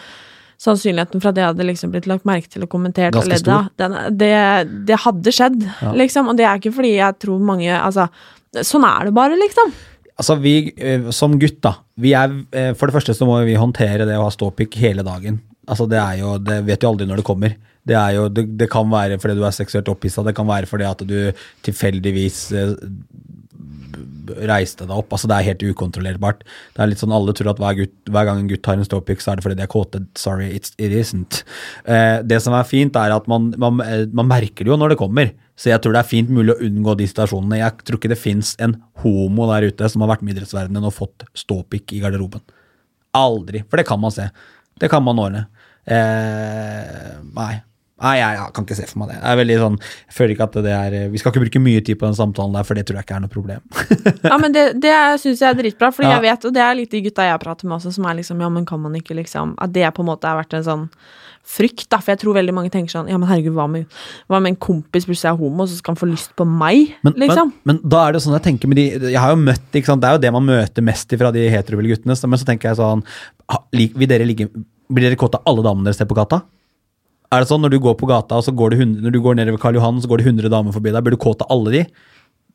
Sannsynligheten for at det hadde liksom blitt lagt merke til og kommentert Ganske stor. den- det, det hadde skjedd, liksom. Og det er ikke fordi jeg tror mange Altså, sånn er det bare, liksom. Altså, vi eh, som gutt, da. Vi er, eh, for det første så må vi håndtere det å ha ståpikk hele dagen. Altså, det er jo Det vet du aldri når det kommer. Det, jo, det, det kan være fordi du er seksuelt opphissa, det kan være fordi at du tilfeldigvis eh, reiste deg opp. Altså, det er helt ukontrollerbart. Det er litt sånn Alle tror at hver, gutt, hver gang en gutt har en ståpikk, så er det fordi de er kåte. Sorry, it isn't. Eh, det som er fint, er at man, man, eh, man merker det jo når det kommer. Så jeg tror det er fint mulig å unngå de situasjonene. Jeg tror ikke det fins en homo der ute som har vært med i idrettsverdenen og fått ståpikk i garderoben. Aldri. For det kan man se. Det kan man ordne. Eh, nei. Nei, jeg, jeg kan ikke se for meg det. Jeg er veldig sånn, jeg føler ikke at det er Vi skal ikke bruke mye tid på den samtalen der, for det tror jeg ikke er noe problem. Ja, men det, det syns jeg er dritbra, for Ja. jeg vet, og det er litt de gutta jeg prater med også, som er liksom Ja, men kan man ikke liksom At det på en måte har vært en sånn frykt, da. For jeg tror veldig mange tenker sånn Ja, men herregud, hva med, hva med en kompis plutselig er homo, så skal han få lyst på meg? Men, liksom. men, men da er det sånn jeg tenker med de Jeg har jo møtt ikke sant, Det er jo det man møter mest fra de heterofile guttene. Men så tenker jeg sånn vil dere ligge, Blir dere kåte av alle damene dere ser på gata? Er det sånn når du går på gata og så går det, hund- når du går nedover Karl Johan, så går det 100 damer forbi deg, blir du kåt av alle de?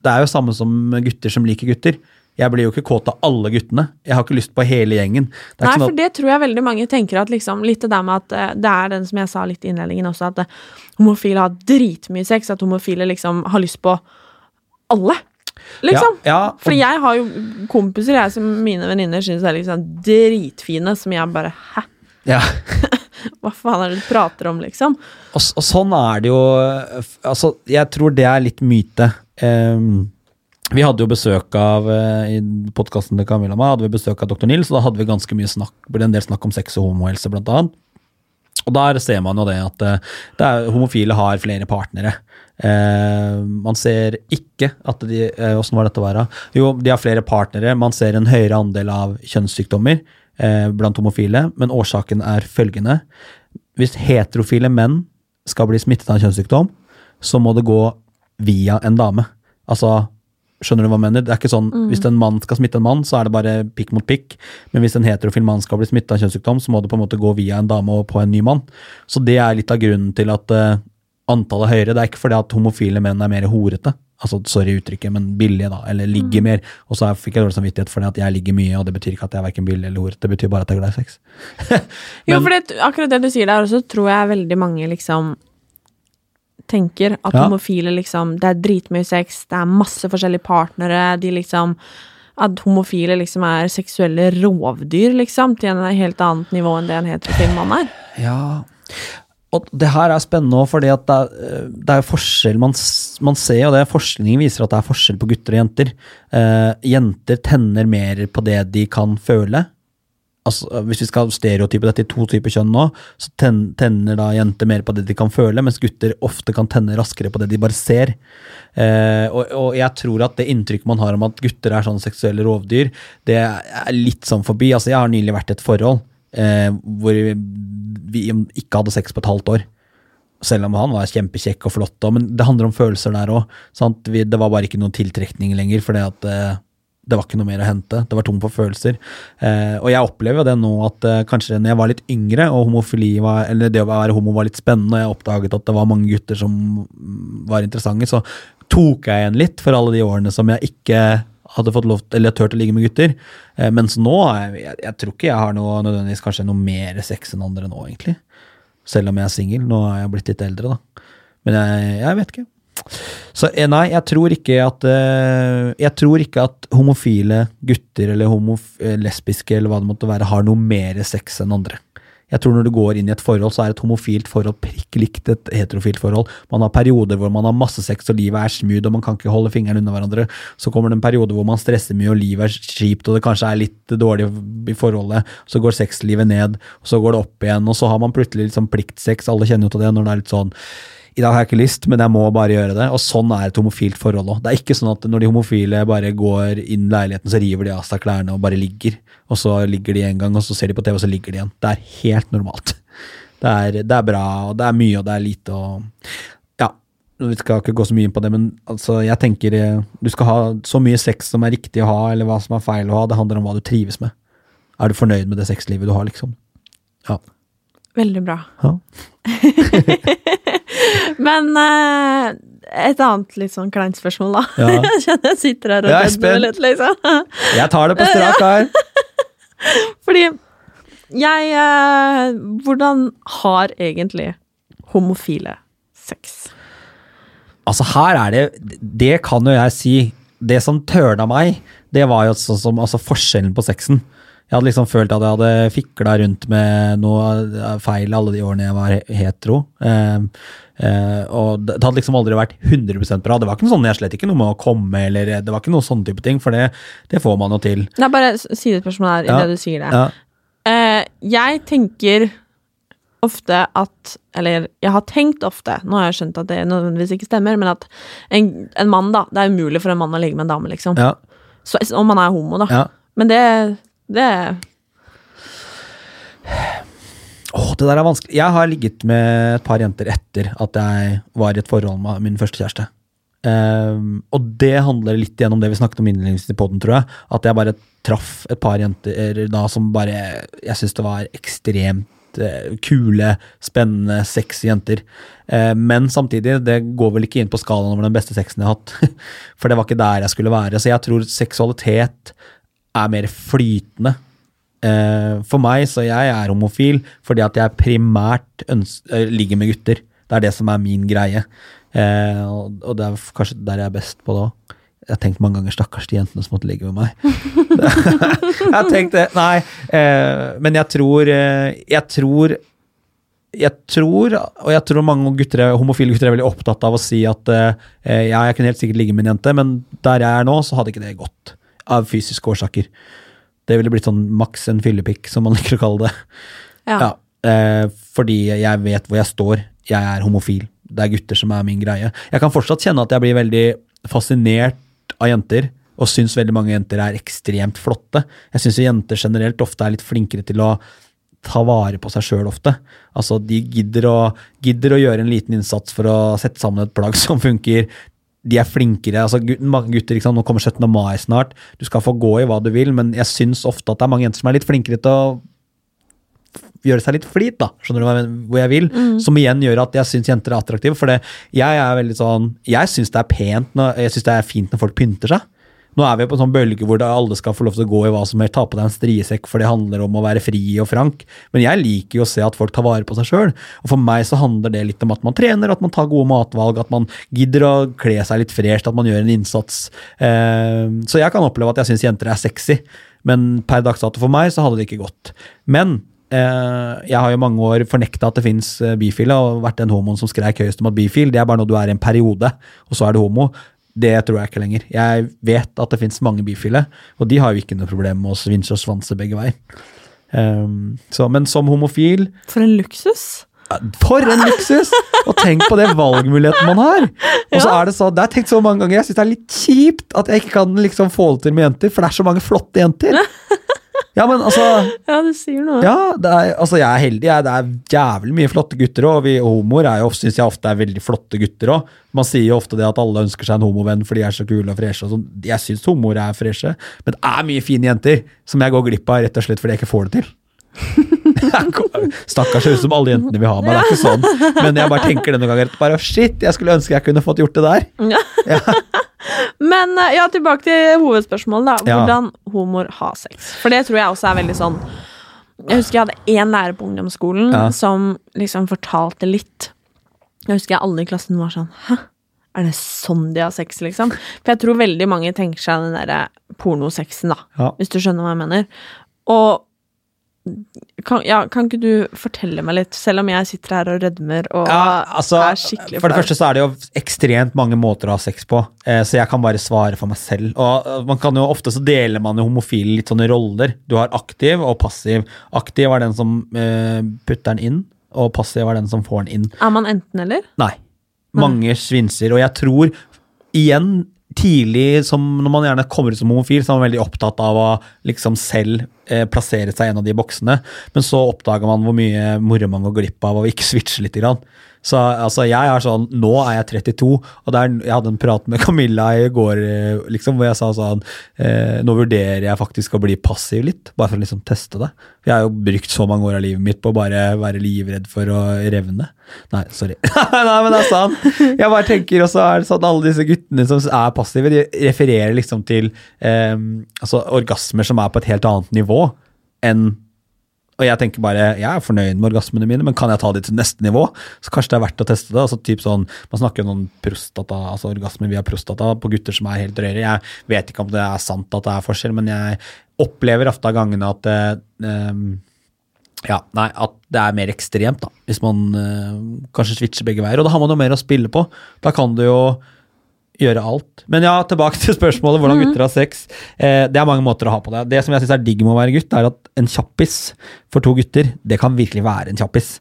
Det er jo samme som gutter som liker gutter. Jeg blir jo ikke kåt av alle guttene. Jeg har ikke lyst på hele gjengen. Det Nei, for sånn at, det tror jeg veldig mange tenker at liksom Litt det der med at eh, det er den som jeg sa litt i innledningen også, at eh, homofile har dritmye sex, at homofile liksom har lyst på alle. Liksom. Ja, ja, for... Fordi jeg har jo kompiser jeg som mine venninner syns er liksom dritfine, som jeg bare Hæ? ja. Hva faen er det du prater om, liksom? Og, og sånn er det jo altså, Jeg tror det er litt myte. Um, Vi hadde jo besøk av eh, I podkasten til Camilla og meg hadde vi besøk av dr. Nils, og da hadde vi ganske mye snakk, ble en del snakk om sex og homohelse, blant annet. Og der ser man jo det at eh, det er, homofile har flere partnere. Eh, man ser ikke at de eh, Åssen var dette å være? Jo, de har flere partnere. Man ser en høyere andel av kjønnssykdommer eh, blant homofile, men årsaken er følgende. Hvis heterofile menn skal bli smittet av en kjønnssykdom, så må det gå via en dame. Altså, Skjønner du hva jeg mener? Det er ikke sånn, Hvis en mann skal smitte en mann, så er det bare pikk mot pikk. Men hvis en heterofil mann skal bli smittet av kjønnssykdom, så må det på en måte gå via en dame og på en ny mann. Så det er litt av grunnen til at eh, antallet er høyere. Det er ikke fordi at homofile menn er mer horete. Altså, sorry uttrykket, men billige, da. Eller ligger mer. Og så fikk jeg dårlig samvittighet det at jeg ligger mye, og det betyr ikke at jeg er verken billig eller hore. Det betyr bare at jeg er glad i sex. Jo, for det, akkurat det du sier der også, tror jeg veldig mange liksom tenker at Ja. homofile liksom Det er dritmye sex, det er masse forskjellige partnere, de liksom At homofile liksom er seksuelle rovdyr, liksom, til en helt annet nivå enn det en heterofil mann er. Ja, og det her er spennende òg, fordi det er, eh, det er forskjell man, man ser og det, forskningen viser at det er forskjell på gutter og jenter. Eh, jenter tenner mer på det de kan føle. Altså, hvis vi skal stereotype dette i to typer kjønn nå, så ten, tenner da jenter mer på det de kan føle, mens gutter ofte kan tenne raskere på det de bare ser. Eh, og, og jeg tror at det inntrykket man har om at gutter er sånne seksuelle rovdyr, det er litt sånn forbi. Altså, jeg har nylig vært i et forhold eh, hvor vi ikke hadde sex på et halvt år. Selv om han var kjempekjekk og flott, og, men det handler om følelser der òg. Det var bare ikke noen tiltrekning lenger, for at eh, det var ikke noe mer å hente. Det var tom for følelser. Eh, og jeg opplever det nå at eh, kanskje når jeg var litt yngre, og homofili var, eller det å være homo var litt spennende, og jeg oppdaget at det var mange gutter som var interessante, så tok jeg igjen litt for alle de årene som jeg ikke hadde fått lov eller turt å ligge med gutter. Eh, mens nå, jeg, jeg tror ikke jeg har noe, nødvendigvis kanskje noe mer sex enn andre nå, egentlig. Selv om jeg er singel. Nå er jeg blitt litt eldre, da. Men jeg, jeg vet ikke. Så eh, nei, jeg tror ikke at eh, Jeg tror ikke at homofile gutter eller homof eh, lesbiske eller hva det måtte være, har noe mer sex enn andre. Jeg tror når du går inn i et forhold, så er et homofilt forhold prikk likt et heterofilt forhold. Man har perioder hvor man har masse sex og livet er smooth og man kan ikke holde fingrene unna hverandre. Så kommer det en periode hvor man stresser mye og livet er kjipt og det kanskje er litt dårlig i forholdet. Så går sexlivet ned, og så går det opp igjen, og så har man plutselig liksom pliktsex. Alle kjenner jo til det når det er litt sånn i dag har jeg ikke lyst, men jeg må bare gjøre det. Og sånn er et homofilt forhold òg. Det er ikke sånn at når de homofile bare går inn i leiligheten, så river de av seg klærne og bare ligger. Og så ligger de en gang, og så ser de på TV, og så ligger de igjen. Det er helt normalt. Det er, det er bra, og det er mye, og det er lite, og Ja. Vi skal ikke gå så mye inn på det, men altså, jeg tenker eh, du skal ha så mye sex som er riktig å ha, eller hva som er feil å ha. Det handler om hva du trives med. Er du fornøyd med det sexlivet du har, liksom? Ja. Veldig bra. ja. Men eh, et annet litt sånn kleint spørsmål, da. Ja. Jeg kjenner jeg sitter her og er kødder litt, liksom. Jeg tar det på strak arm. Fordi jeg eh, Hvordan har egentlig homofile sex? Altså her er det Det kan jo jeg si. Det som tørna meg, det var jo sånn som altså forskjellen på sexen. Jeg hadde liksom følt at jeg hadde fikla rundt med noe feil alle de årene jeg var hetero. Eh, eh, og det det hadde liksom aldri vært 100% bra. Det var ikke noe sånn, jeg slett ikke noe med å komme, eller det var ikke noe sånn type ting, for det, det får man jo til. Det er bare sidespørsmål her Ja. idet du sier det. Ja. Eh, jeg tenker ofte at Eller jeg har tenkt ofte, nå har jeg skjønt at det nødvendigvis ikke stemmer, men at en, en mann, da Det er umulig for en mann å ligge med en dame, liksom. Ja, Så, om man er homo, da. ja. Men det, det Åh, det der er vanskelig. Jeg har ligget med et par jenter etter at jeg var i et forhold med min første kjæreste. Um, og det handler litt gjennom det vi snakket om innledningsvis i podden, tror jeg. At jeg bare traff et par jenter da som bare Jeg syns det var ekstremt eh, kule, spennende, sexy jenter. Eh, men samtidig, det går vel ikke inn på skalaen over den beste sexen jeg har hatt. For det var ikke der jeg skulle være. Så jeg tror seksualitet er mer flytende. Eh, for meg, så jeg er homofil fordi at jeg primært eh, ligger med gutter. Det er det som er min greie. Eh, og, det er kanskje der jeg er best på det òg. Jeg har tenkt mange ganger stakkars de jentene som måtte ligge med meg. jeg har tenkt det, nei. Men jeg tror Jeg tror jeg tror, og jeg tror mange gutter, er- homofile gutter er veldig opptatt av å si at ja, jeg kunne helt sikkert ligge med en jente, men der jeg er nå, så hadde ikke det gått. Av fysiske årsaker. Det ville blitt sånn maks en fyllepikk, som man liker å kalle det. Ja. Ja, eh, fordi jeg vet hvor jeg står. Jeg er homofil. Det er gutter som er min greie. Jeg kan fortsatt kjenne at jeg blir veldig fascinert av jenter, og syns veldig mange jenter er ekstremt flotte. Jeg syns jenter generelt ofte er litt flinkere til å ta vare på seg sjøl ofte. Altså, de gidder å, gidder å gjøre en liten innsats for å sette sammen et plagg som funker. De er flinkere. altså gutter, sant? Nå kommer 17. mai snart. Du skal få gå i hva du vil, men jeg syns ofte at det er mange jenter som er litt flinkere til å gjøre seg litt flit, da. Skjønner du hvor jeg vil? Som igjen gjør at jeg syns jenter er attraktive. For det, jeg er veldig sånn Jeg syns det er pent når, jeg synes det er fint når folk pynter seg. Nå er vi på en sånn bølge hvor alle skal få lov til å gå i hva som helst, ta på deg en striesekk, for det handler om å være fri og frank. Men jeg liker jo å se at folk tar vare på seg sjøl. Og for meg så handler det litt om at man trener, at man tar gode matvalg, at man gidder å kle seg litt fresht, at man gjør en innsats. Eh, så jeg kan oppleve at jeg syns jenter er sexy, men per dags dato for meg så hadde det ikke gått. Men Eh, jeg har jo mange år fornekta at det fins bifile, og vært den homoen som skreik høyest om at bifil, det er bare når du er i en periode, og så er du homo. Det tror jeg ikke lenger. Jeg vet at det fins mange bifile, og de har jo ikke noe problem med å svinse og svanse begge veier. Um, så, men som homofil For en luksus. For en luksus! Og tenk på det valgmuligheten man har! Og så er det så, det har jeg tenkt så mange ganger, jeg syns det er litt kjipt at jeg ikke kan liksom få det til med jenter, for det er så mange flotte jenter. Ja, men altså Ja, du sier noe. ja, det er, altså jeg er heldig. Jeg, det er jævlig mye flotte gutter òg. Vi homoer er syns jeg ofte er veldig flotte gutter òg. Man sier jo ofte det at alle ønsker seg en homovenn fordi de er så kule og freshe. og sånn. Jeg syns homoer er freshe, men det er mye fine jenter som jeg går glipp av rett og slett fordi jeg ikke får det til. Stakkars høres ut som alle jentene vil ha meg, det er ikke sånn. Men jeg bare tenker denne gangen bare shit, jeg skulle ønske jeg kunne fått gjort det der. Ja. Men eh, ja, tilbake til hovedspørsmålet, da. Ja. Hvordan homoer har sex. For det tror jeg også er veldig sånn Jeg husker jeg hadde én lærer på ungdomsskolen Ja. som liksom fortalte litt. Jeg husker jeg alle i klassen var sånn Hæ? Er det sånn de har sex, liksom? For jeg tror veldig mange tenker seg den derre pornosexen, da. Ja. Hvis du skjønner hva jeg mener. Og kan, ja, kan ikke du fortelle meg litt, selv om jeg sitter her og rødmer og Ja, altså, er skikkelig For det første så er det jo ekstremt mange måter å ha sex på, eh, så jeg kan bare svare for meg selv. Og eh, man kan jo Ofte så deler man jo homofile litt sånne roller. Du har aktiv og passiv. Aktiv er den som eh, putter den inn, og passiv er den som får den inn. Er man enten-eller? Nei. Mange svinser, og jeg tror igjen tidlig, som når man gjerne kommer ut som homofil, så er man veldig opptatt av å liksom selv plassere seg i en av de boksene, men så oppdager man hvor mye moro man går glipp av å ikke switche litt. Grann. Så altså, jeg er sånn, Nå er jeg 32, og det er, jeg hadde en prat med Camilla i går eh, liksom, hvor jeg sa sånn eh, Nå vurderer jeg faktisk å bli passiv litt, bare for å liksom teste det. Jeg har jo brukt så mange år av livet mitt på å bare være livredd for å revne. Nei, sorry. Nei, men det er sant. Jeg bare tenker også er det sånn Alle disse guttene som er passive, de refererer liksom til eh, altså orgasmer som er på et helt annet nivå enn og jeg tenker bare, jeg er fornøyd med orgasmene mine, men kan jeg ta de til neste nivå? Så kanskje det er verdt å teste det. altså typ sånn, Man snakker jo om prostata, altså orgasmer via prostata på gutter som er helt røre. Jeg vet ikke om det er sant at det er forskjell, men jeg opplever ofte av gangene at eh, ja, nei, at det er mer ekstremt, da. Hvis man eh, kanskje switcher begge veier. Og da har man jo mer å spille på. Da kan du jo gjøre alt. Men ja, tilbake til spørsmålet hvordan gutter har sex. Eh, det er mange måter å ha på det. Det som jeg syns er digg med å være gutt, er at en kjappis for to gutter, det kan virkelig være en kjappis.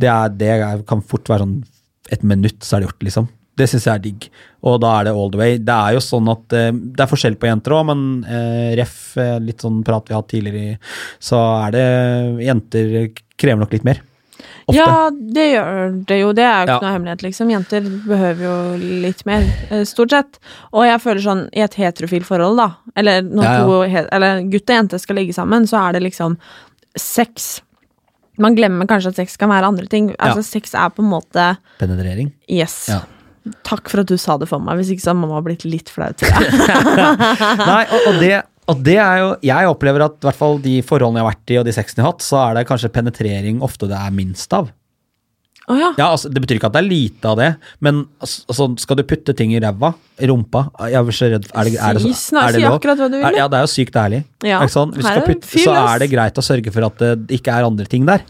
Det, er, det kan fort være sånn et minutt, så er det gjort, liksom. Det syns jeg er digg. Og da er det all the way. Det er jo sånn at eh, det er forskjell på jenter òg, men eh, ref, eh, litt sånn prat vi har hatt tidligere, så er det Jenter krever nok litt mer. Ofte. Ja, det gjør det jo. Det er jo ikke Ja. noe hemmelighet, liksom. Jenter behøver jo litt mer, eh, stort sett. Og jeg føler sånn, i et heterofilt forhold, da, eller når Ja, ja. to eller gutt og jente skal ligge sammen, så er det liksom sex. Man glemmer kanskje at sex kan være andre ting. Altså, Sex er på en måte Penetrering. Yes. Ja. Takk for at du sa det for meg, hvis ikke så hadde mamma blitt litt flau, til deg. Nei, og, og, det, og det er jo Jeg opplever at i hvert fall de forholdene jeg har vært i, og de sexene jeg har hatt, så er det kanskje penetrering ofte det er minst av. Oh, ja. Ja, altså, Det betyr ikke at det er lite av det, men altså, altså, skal du putte ting i ræva, i rumpa Jeg er så redd er det, er det, så- Si er det lov? hva du vil, Er, ja, det er jo sykt ærlig. Ja, sant? Hvis du skal er putte, så er det greit å sørge for at det ikke er andre ting der.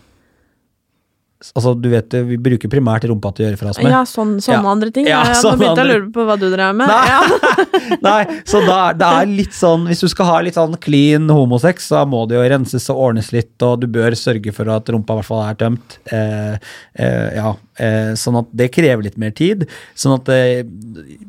Altså, du vet, vi bruker primært rumpa til å gjøre fra oss med. Ja, sånn, sånne Ja. andre ting. Ja, Ja, Nå begynte jeg å lure på hva du drev med. Nei. Ja. Nei, så da, det er litt sånn Hvis du skal ha litt sånn clean homosex, så må det jo renses og ordnes litt, og du bør sørge for at rumpa i hvert fall er tømt. Eh, eh, ja, eh, sånn at det krever litt mer tid. Sånn at eh,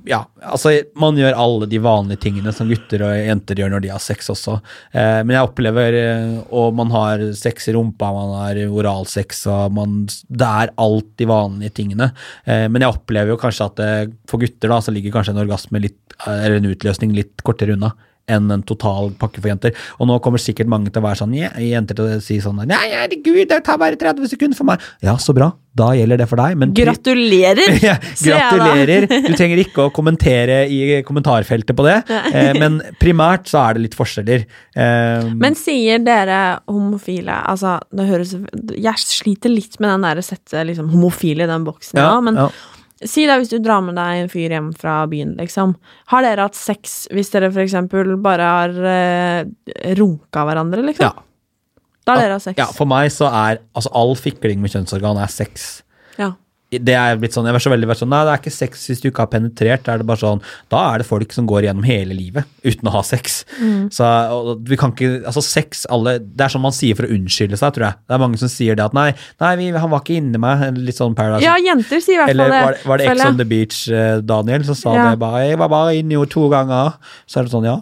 Ja, altså man gjør alle de vanlige tingene som gutter og jenter gjør når de har sex også. Eh, men jeg opplever eh, Og man har sex i rumpa, man har oralsex, og man Det er alt de vanlige tingene. Eh, men jeg opplever jo kanskje at eh, for gutter da, så ligger kanskje en orgasme litt, eller en utløsning litt kortere unna enn en total pakke for jenter. Og nå kommer sikkert mange til å være sånn, jenter til å si sånn Nei, herregud, det tar bare 30 sekunder for meg. Ja, så bra. Da gjelder det for deg. Men Gratulerer! ja, gratulerer. Du trenger ikke å kommentere i kommentarfeltet på det. Eh, men primært så er det litt forskjeller. Eh, Men sier dere homofile Altså, det høres Jeg sliter litt med den der å sette liksom, homofile i den boksen ja, nå, men ja. Si da hvis du drar med deg en fyr hjem fra byen, liksom. Har dere hatt sex hvis dere for eksempel bare har eh, runka hverandre, liksom? Ja. Da har dere hatt sex? ja, for meg så er altså all fikling med kjønnsorgan er sex. Det er blitt sånn, jeg var så veldig vært sånn, Nei, det er ikke sex hvis du ikke har penetrert. Er det bare sånn, da er det folk som går gjennom hele livet uten å ha sex. Mm. Så vi kan ikke, altså sex, alle, Det er sånn man sier for å unnskylde seg, tror jeg. Det er mange som sier det at nei, nei vi, han var ikke inni meg. Litt sånn Paradise. ja, jenter sier i hvert Eller fall det. var det, var det Ex on the Beach, eh, Daniel, som sa Ja. det bare 'Jeg var bare inni henne to ganger'. Så er det sånn, ja,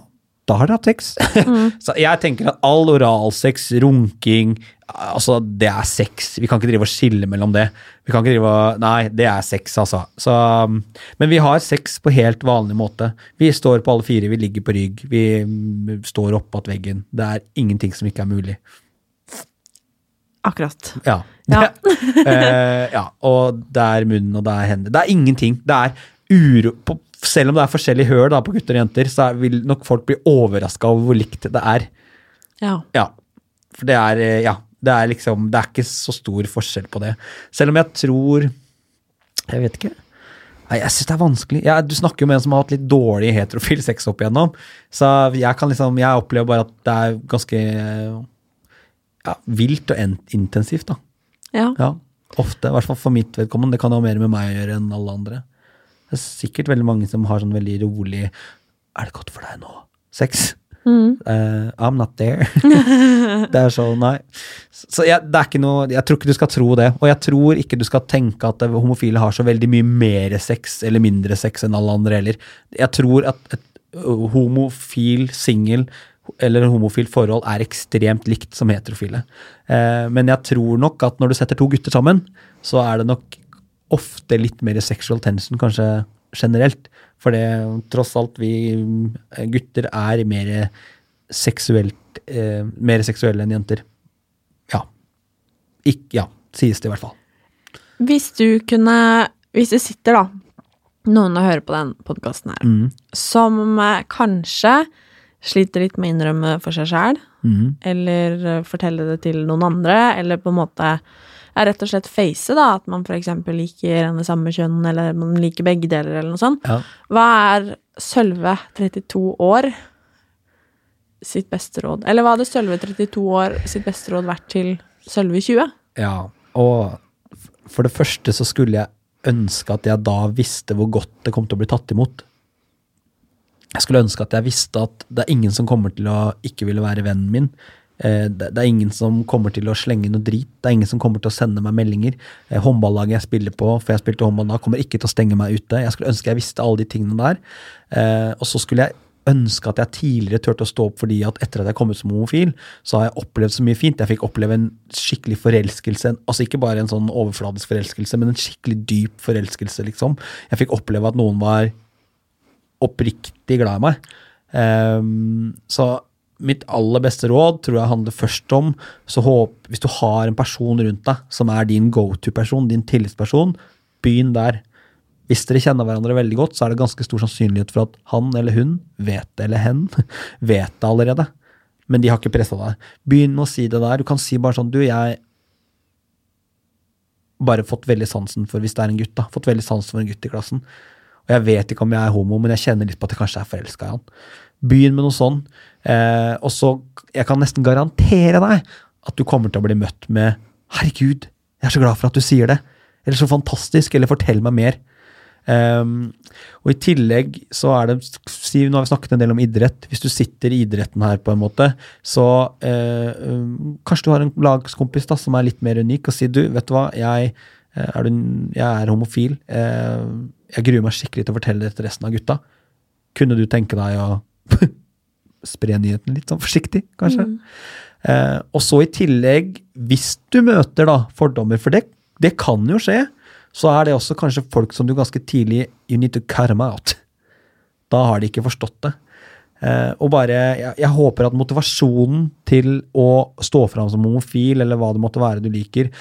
da har dere hatt sex. Mm. så jeg tenker at all oralsex, runking, altså det er sex. Vi kan ikke drive og skille mellom det. Vi kan ikke drive og, Nei, det er sex, altså. Så, um, men vi har sex på helt vanlig måte. Vi står på alle fire, vi ligger på rygg, vi mm, står oppå veggen. Det er ingenting som ikke er mulig. Akkurat. Ja. Ja. Eh, ja. Og det er munnen, og det er hendene. Det er ingenting. Det er uro på, Selv om det er forskjellig høl da, på gutter og jenter, så vil nok folk bli overraska over hvor likt det er. Ja. Ja. For det er eh, Ja. Det er liksom Det er ikke så stor forskjell på det. Selv om jeg tror Jeg vet ikke. Nei, jeg syns det er vanskelig. Jeg, du snakker jo med en som har hatt litt dårlig heterofil sex opp igjennom. Så jeg kan liksom Jeg opplever bare at det er ganske ja, vilt og intensivt, da. ja. Ja, ofte. I hvert fall for mitt vedkommende. Det kan ha mer med meg å gjøre enn alle andre. Det er sikkert veldig mange som har sånn veldig rolig Er det godt for deg nå? Sex? Mm. Uh, I'm not there. det er sånn, nei. Så jeg, det er ikke noe, jeg tror ikke du skal tro det. Og jeg tror ikke du skal tenke at eh, homofile har så veldig mye mer sex eller mindre sex enn alle andre heller. Jeg tror at et homofil singel eller homofil forhold er ekstremt likt som heterofile. Uh, men jeg tror nok at når du setter to gutter sammen, så er det nok ofte litt mer sexual tension, kanskje generelt. For det, tross alt, vi gutter er mer seksuelt eh, Mer seksuelle enn jenter. Ja. Ikk, ja, sies det i hvert fall. Hvis du kunne Hvis det sitter, da, noen og hører på den podkasten her, Mm. som eh, kanskje sliter litt med å innrømme for seg sjæl, Mm. eller eh, fortelle det til noen andre, eller på en måte er rett og slett face, da, at man eksempel liker en av samme kjønn, eller man liker begge deler, eller noe sånt. Ja. Hva er Sølve 32 år sitt beste råd? Eller hva hadde Sølve 32 år sitt beste råd vært til Sølve 20? ja. Og for det første så skulle jeg ønske at jeg da visste hvor godt det kom til å bli tatt imot. Jeg skulle ønske at jeg visste at det er ingen som kommer til å ikke ville være vennen min. Eh, Det er ingen som kommer til å slenge noe drit. Det er ingen som kommer til å sende meg meldinger. Eh, Håndballaget jeg spiller på, for jeg spilte håndball da, kommer ikke til å stenge meg ute. Jeg skulle ønske jeg visste alle de tingene der. Eh, Og så skulle jeg ønske at jeg tidligere turte å stå opp fordi at etter at jeg kom ut som homofil, så har jeg opplevd så mye fint. Jeg fikk oppleve en skikkelig forelskelse. Altså ikke bare en sånn overfladisk forelskelse, men en skikkelig dyp forelskelse, liksom. Jeg fikk oppleve at noen var oppriktig glad i meg. Um, så mitt aller beste råd tror jeg handler først om så håp, Hvis du har en person rundt deg som er din go-to-person, din tillitsperson, begynn der. Hvis dere kjenner hverandre veldig godt, så er det ganske stor sannsynlighet for at han eller hun vet det, eller hen vet det allerede. Men de har ikke pressa deg. Begynn å si det der. Du kan si bare sånn Du, jeg bare fått veldig sansen for hvis det er en gutt. da, Fått veldig sansen for en gutt i klassen. Og jeg vet ikke om jeg er homo, men jeg kjenner litt på at jeg kanskje er forelska i han. Begynn med noe sånn. Eh, og så Jeg kan nesten garantere deg at du kommer til å bli møtt med 'herregud, Jeg er så glad for at du sier det. Eller så fantastisk. Eller fortell meg mer. Um, og i tillegg så er det si, Nå har vi snakket en del om idrett. Hvis du sitter i idretten her, på en måte, så uh, kanskje du har en lagskompis da, som er litt mer unik, og sier du, vet du hva, jeg, uh, er, du, jeg er homofil. Uh, jeg gruer meg skikkelig til å fortelle det til resten av gutta. Kunne du tenke deg å spre nyheten litt sånn forsiktig, kanskje? Mm. og så i tillegg, hvis du møter da fordommer, for det, det kan jo skje så er det også kanskje folk som du ganske tidlig You need to cut them out. Da har de ikke forstått det. Eh, og bare, jeg, jeg, håper at motivasjonen til å stå fram som homofil, eller hva det måtte være du liker,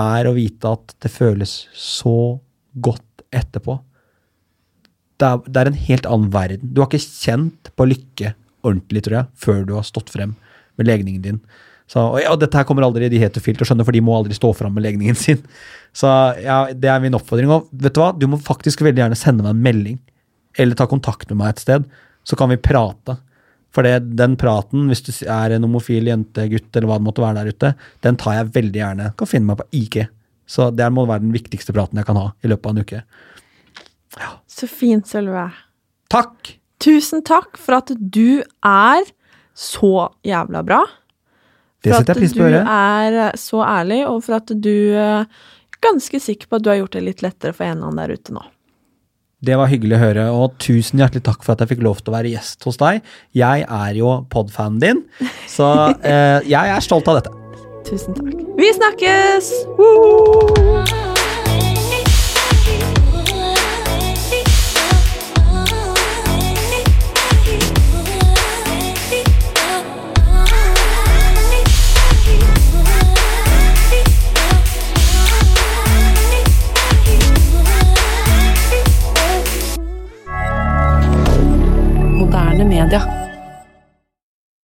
er å vite at det føles så godt etterpå. Det er, det er en helt annen verden. Du har ikke kjent på lykke ordentlig, tror jeg, før du har stått frem med legningen din. Så, og, ja, dette her kommer aldri de til å skjønne, for de må aldri stå fram med legningen sin. Så ja, det er min oppfordring. Og vet du hva, du må faktisk veldig gjerne sende meg en melding, eller ta kontakt med meg et sted, så kan vi prate. For det, den praten, hvis du er en homofil jente, gutt eller hva det måtte være der ute, den tar jeg veldig gjerne. Kan finne meg på IG. Så det må være den viktigste praten jeg kan ha i løpet av en uke. Ja. Så fint, Sølve. Takk! Tusen takk for at du er så jævla bra. Det setter jeg pris på å høre. For at du er så ærlig, og for at du er eh, ganske sikker på at du har gjort det litt lettere for en eller annen der ute nå. Det var hyggelig å høre, og tusen hjertelig takk for at jeg fikk lov til å være gjest hos deg. Jeg er jo podfanen din, så eh, jeg er stolt av dette. Tusen takk. Vi snakkes! Woo! Media.